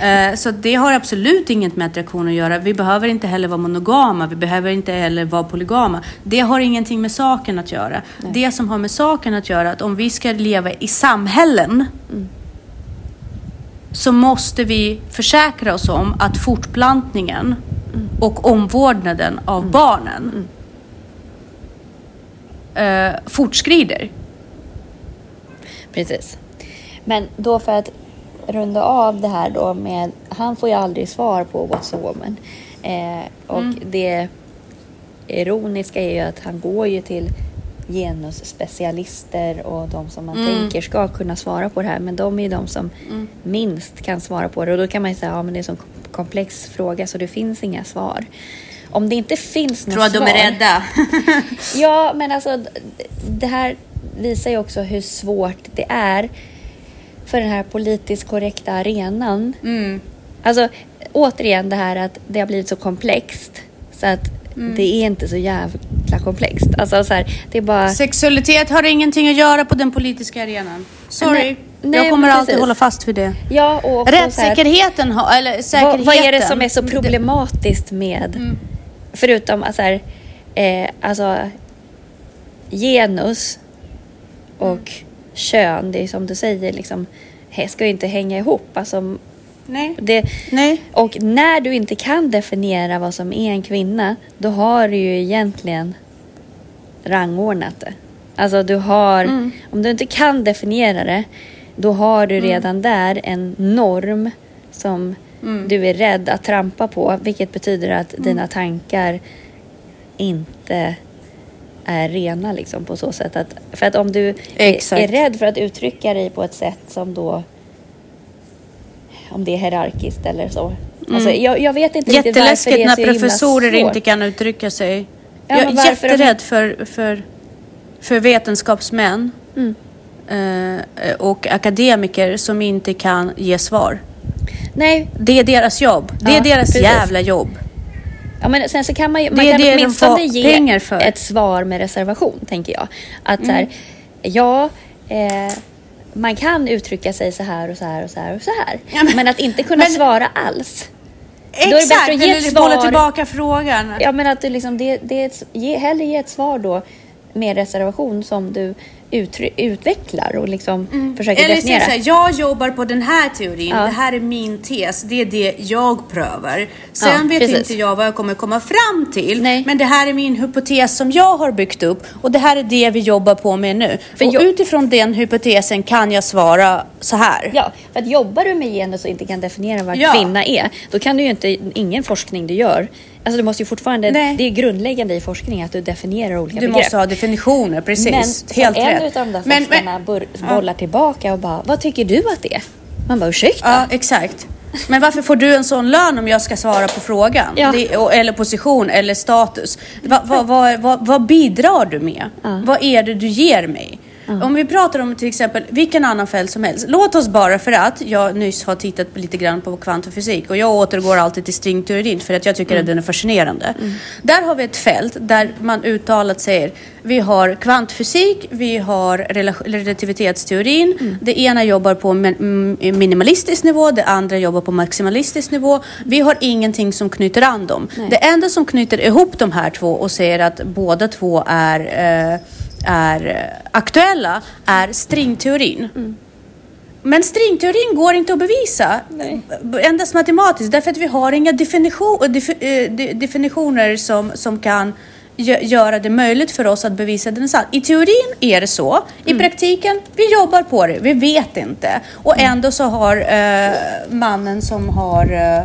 Eh, Så det har absolut inget med attraktion att göra. Vi behöver inte heller vara monogama. Vi behöver inte heller vara polygama. Det har ingenting med saken att göra. Det som har med saken att göra är att om vi ska leva i samhällen så måste vi försäkra oss om att fortplantningen och omvårdnaden av barnen eh, fortskrider. Precis. Men då för att runda av det här då med, han får ju aldrig svar på What's a woman. Eh, och det ironiska är ju att han går ju till genusspecialister och de som man tänker ska kunna svara på det här. Men de är ju de som minst kan svara på det. Och då kan man ju säga, ja men det är en sån komplex fråga så det finns inga svar. Om det inte finns något Tror att de svar. är rädda. Ja, men alltså det här visar ju också hur svårt det är för den här politiskt korrekta arenan. Mm. Alltså återigen det här att det har blivit så komplext så att det är inte så jäv, jäkla komplext. Alltså så här, det är bara... Sexualitet har ingenting att göra på den politiska arenan. Sorry. Nej, nej, jag kommer alltid hålla fast vid det. Ja, och så här, Rättssäkerheten har, eller säkerheten. vad, vad är det som är så problematiskt med, förutom att så här, eh, alltså genus och kön, det är som du säger, liksom, ska ju inte hänga ihop. Alltså, Nej. det, Nej. och när du inte kan definiera vad som är en kvinna, då har du ju egentligen rangordnat det. Alltså du har, Mm. om du inte kan definiera det, då har du redan där en norm som Mm. du är rädd att trampa på, vilket betyder att dina tankar inte är rena liksom på så sätt att, för att om du är, Exakt. är rädd för att uttrycka dig på ett sätt som då om det är hierarkiskt eller så. Alltså, jag, jag vet inte riktigt varför det är när så himla professorer svårt. inte kan uttrycka sig. Ja, jag är varför de- jätterädd för, för, för vetenskapsmän Mm. eh, och akademiker som inte kan ge svar. Nej, Det är deras jobb. Det Ja, är deras precis. jävla jobb. Ja, men sen så kan man ju, man kan åtminstone ge ett svar med reservation, tänker jag. Att så Mm. här, ja, eh, man kan uttrycka sig så här och så här och så här och så här. Ja, men- men, att inte kunna men- svara alls. är det bättre Exakt, att ge ett svar- bolla tillbaka frågan. Ja, men att du liksom, det, det är ett, ge, hellre ge ett svar då med reservation som du utvecklar och liksom försöker Mm. Eller säga definiera. så här, jag jobbar på den här teorin, Ja. det här är min tes, det är det jag prövar. Sen Ja, vet precis. inte jag vad jag kommer komma fram till, Nej. men det här är min hypotes som jag har byggt upp och det här är det vi jobbar på med nu. För och jag- utifrån den hypotesen kan jag svara så här. Ja, för att jobbar du med genus och inte kan definiera vad Ja. kvinna är, då kan du ju inte, ingen forskning du gör, alltså du måste ju fortfarande, Nej. det är grundläggande i forskning att du definierar olika Du begrepp. måste ha definitioner, precis. men Helt en rätt. av de där Men- forskarna men- bollar tillbaka och bara, vad tycker du att det är? Man bara, ursäkta? Ja, exakt. Men varför får du en sån lön om jag ska svara på frågan? Ja. Eller position eller status. Va, va, va, vad bidrar du med? Ja. Vad är det du ger mig? Om vi pratar om till exempel vilken annan fält som helst. Låt oss bara för att jag nyss har tittat lite grann på kvantfysik och jag återgår alltid till stringteorin för att jag tycker att den är fascinerande. Där har vi ett fält där man uttalat säger vi har kvantfysik, vi har rela- relativitetsteorin. Det ena jobbar på mm, minimalistisk nivå, det andra jobbar på maximalistisk nivå. Vi har ingenting som knyter an dem. Nej. Det enda som knyter ihop de här två och säger att båda två är, eh, är eh, aktuella är stringteorin. Men stringteorin går inte att bevisa Nej. endast matematiskt därför att vi har inga definition, defi- eh, de- definitioner som, som kan gö- göra det möjligt för oss att bevisa den är sann. I teorin är det så. I praktiken, vi jobbar på det. Vi vet inte. Och ändå så har eh, mannen som har eh,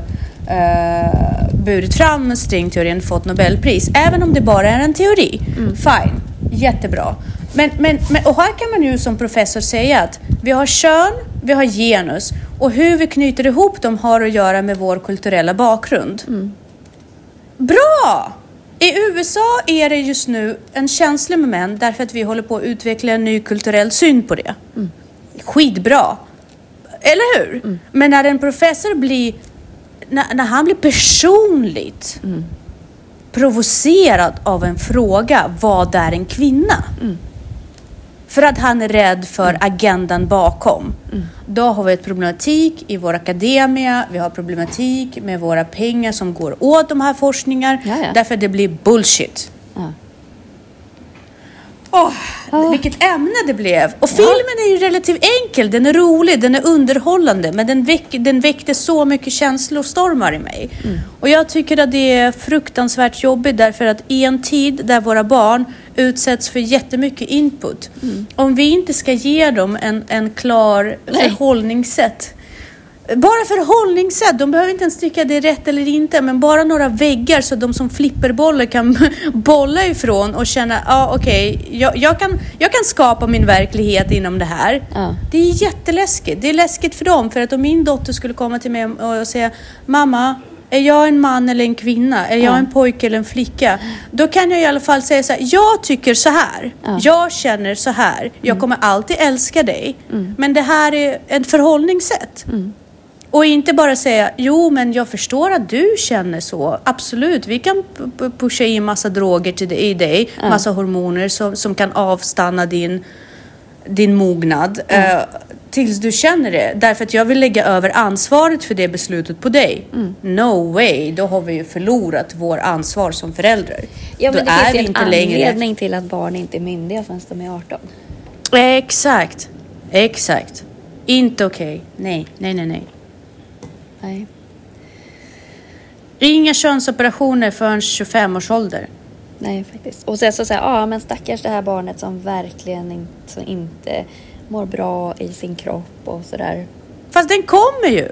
eh, burit fram stringteorin fått Nobelpris. Även om det bara är en teori. Fine, jättebra. Men, men, men, och här kan man ju som professor säga att vi har kön, vi har genus och hur vi knyter ihop dem har att göra med vår kulturella bakgrund. Bra! I USA är det just nu en känslig moment därför att vi håller på att utveckla en ny kulturell syn på det. Skitbra! Eller hur? Men när en professor blir, när, när han blir personligt provocerad av en fråga, vad är en kvinna? För att han är rädd för agendan bakom. Då har vi ett problematik i vår akademia, vi har problematik med våra pengar som går åt de här forskningar. Ja, ja. Därför det blir bullshit. Ja. Åh, Vilket ämne det blev! Och filmen är ju relativt enkel, den är rolig, den är underhållande men den, väck, den väckte så mycket känslostormar i mig. Och jag tycker att det är fruktansvärt jobbigt därför att i en tid där våra barn utsätts för jättemycket input, om vi inte ska ge dem en, en klar Nej. förhållningssätt bara förhållningssätt, de behöver inte ens tycka det är rätt eller inte, men bara några väggar så de som flipperbollar kan bolla ifrån och känna, ja ah, okej, jag, jag, kan, jag kan skapa min verklighet inom det här. Ja. Det är jätteläskigt. Det är läskigt för dem, för att om min dotter skulle komma till mig och säga, mamma, är jag en man eller en kvinna? Är jag Ja. en pojke eller en flicka? Då kan jag i alla fall säga så här, jag tycker så här. Ja. Jag känner så här. Jag kommer alltid älska dig. Men det här är ett förhållningssätt. Och inte bara säga, jo men jag förstår att du känner så. Absolut, vi kan pusha in massa droger till i dig, massa hormoner som, som kan avstanna din, din mognad. eh, tills du känner det. Därför att jag vill lägga över ansvaret för det beslutet på dig. No way, då har vi ju förlorat vår ansvar som föräldrar. Ja, men då det finns är ju vi en inte längre... anledning till att barn inte är myndiga förrän de är 18. Exakt, exakt. Inte okej. Nej, nej, nej, nej. Nej. Inga könsoperationer förrän 25 års ålder. Nej, faktiskt. Och sen så säger ja men stackars det här barnet som verkligen inte, som inte mår bra i sin kropp och sådär. Fast den kommer ju.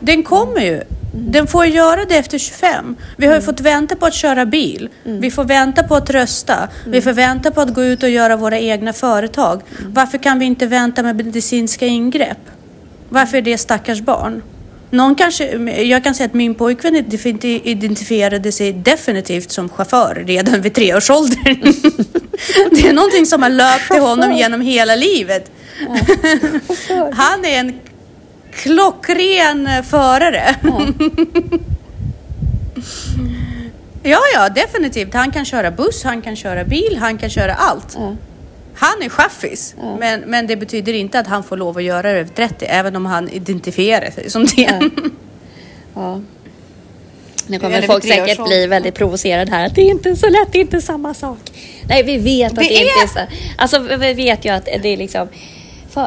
Den kommer ju. Den får göra det efter 25. Vi har ju fått vänta på att köra bil. Vi får vänta på att rösta. Vi får vänta på att gå ut och göra våra egna företag. Varför kan vi inte vänta med medicinska ingrepp? Varför är det stackars barn? Någon kanske, jag kan säga att min pojkvän identi- identifierade sig definitivt som chaufför redan vid treårsåldern. det är någonting som har löpt till honom genom hela livet. Han är en klockren förare. Ja. ja, definitivt. Han kan köra buss, han kan köra bil, han kan köra allt. Ja. Han är chaffis, men, men det betyder inte att han får lov att göra det över 30, även om han identifierar sig som det. Ja. Ja. Nu kommer folk säkert bli väldigt provocerade här. Det är inte så lätt, det är inte samma sak. Nej, vi vet att det, Det inte är- är så. Alltså, vi vet ju att det är liksom...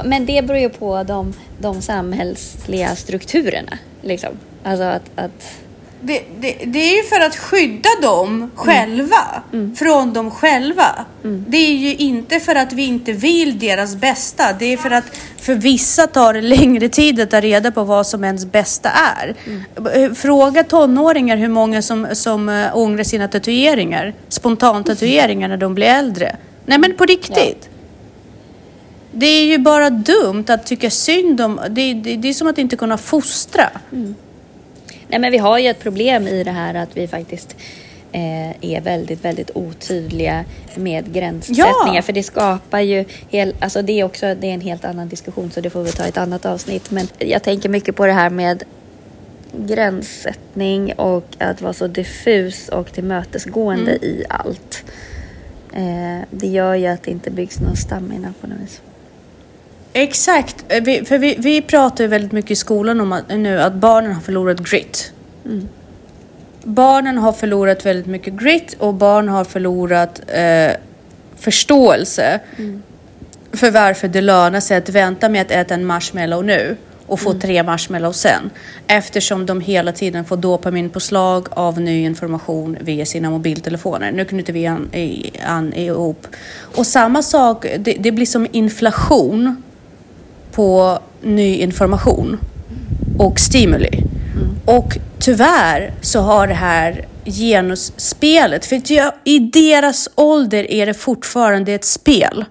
Men det beror ju på de, de samhällsliga strukturerna. Liksom. Alltså att... att Det, det, det är ju för att skydda dem själva från dem själva. Det är ju inte för att vi inte vill deras bästa. Det är för att för vissa tar det längre tid att ta reda på vad som ens bästa är. Eh, Fråga tonåringar hur många som, som äh, ångrar sina tatueringar, spontantatueringar när de blir äldre. Nej men på riktigt. Det är ju bara dumt att tycka synd om, det, det, det är som att inte kunna fostra. Nej, men vi har ju ett problem i det här att vi faktiskt eh, är väldigt, väldigt otydliga med gränssättningar. Ja. För det skapar ju, hel, alltså det är också det är en helt annan diskussion så det får vi ta i ett annat avsnitt. Men jag tänker mycket på det här med gränssättning och att vara så diffus och tillmötesgående i allt. Eh, det gör ju att det inte byggs någon stamina på något vis. Exakt, Eh, vi, för vi, vi pratar ju väldigt mycket i skolan om att, nu att barnen har förlorat grit. Barnen har förlorat väldigt mycket grit och barn har förlorat eh, förståelse för varför det lönar sig att vänta med att äta en marshmallow nu och få tre marshmallows sen. Eftersom de hela tiden får dopaminpåslag av ny information via sina mobiltelefoner. Nu knyter vi an, i, an ihop. Och samma sak, det, det blir som inflation på ny information och stimuli. Och tyvärr så har det här genusspelet, för i deras ålder är det fortfarande ett spel.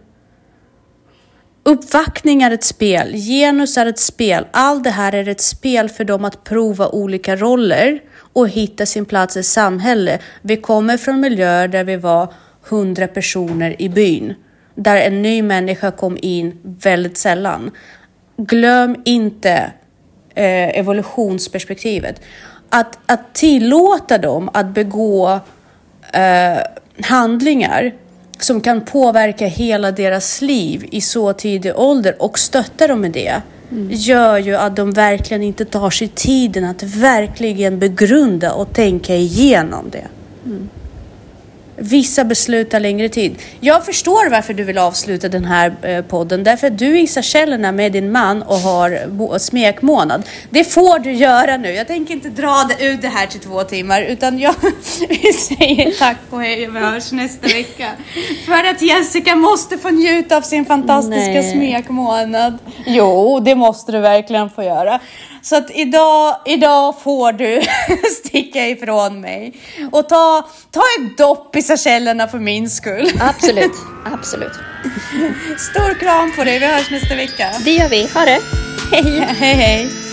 Uppvaktning är ett spel, genus är ett spel. Allt det här är ett spel för dem att prova olika roller och hitta sin plats i samhället. Vi kommer från miljöer där vi var hundra personer i byn. Där en ny människa kom in väldigt sällan. Glöm inte eh, evolutionsperspektivet. Att, att tillåta dem att begå eh, handlingar som kan påverka hela deras liv i så tidig ålder och stötta dem med det gör ju att de verkligen inte tar sig tiden att verkligen begrunda och tänka igenom det. Vissa beslut tar längre tid. Jag förstår varför du vill avsluta den här eh, podden. Därför att du är i Seychellerna med din man och har smekmånad. Det får du göra nu. Jag tänker inte dra ut det här till två timmar. Utan jag vi säger tack och hej vi hörs nästa vecka. För att Jessica måste få njuta av sin fantastiska Nej. smekmånad. Jo, det måste du verkligen få göra. Så att idag, idag får du sticka ifrån mig. Och ta, ta ett dopp i Seychellerna för min skull. Absolut, absolut. Stor kram på dig, vi hörs nästa vecka. Det gör vi. Ha det! Hej! Hej hej!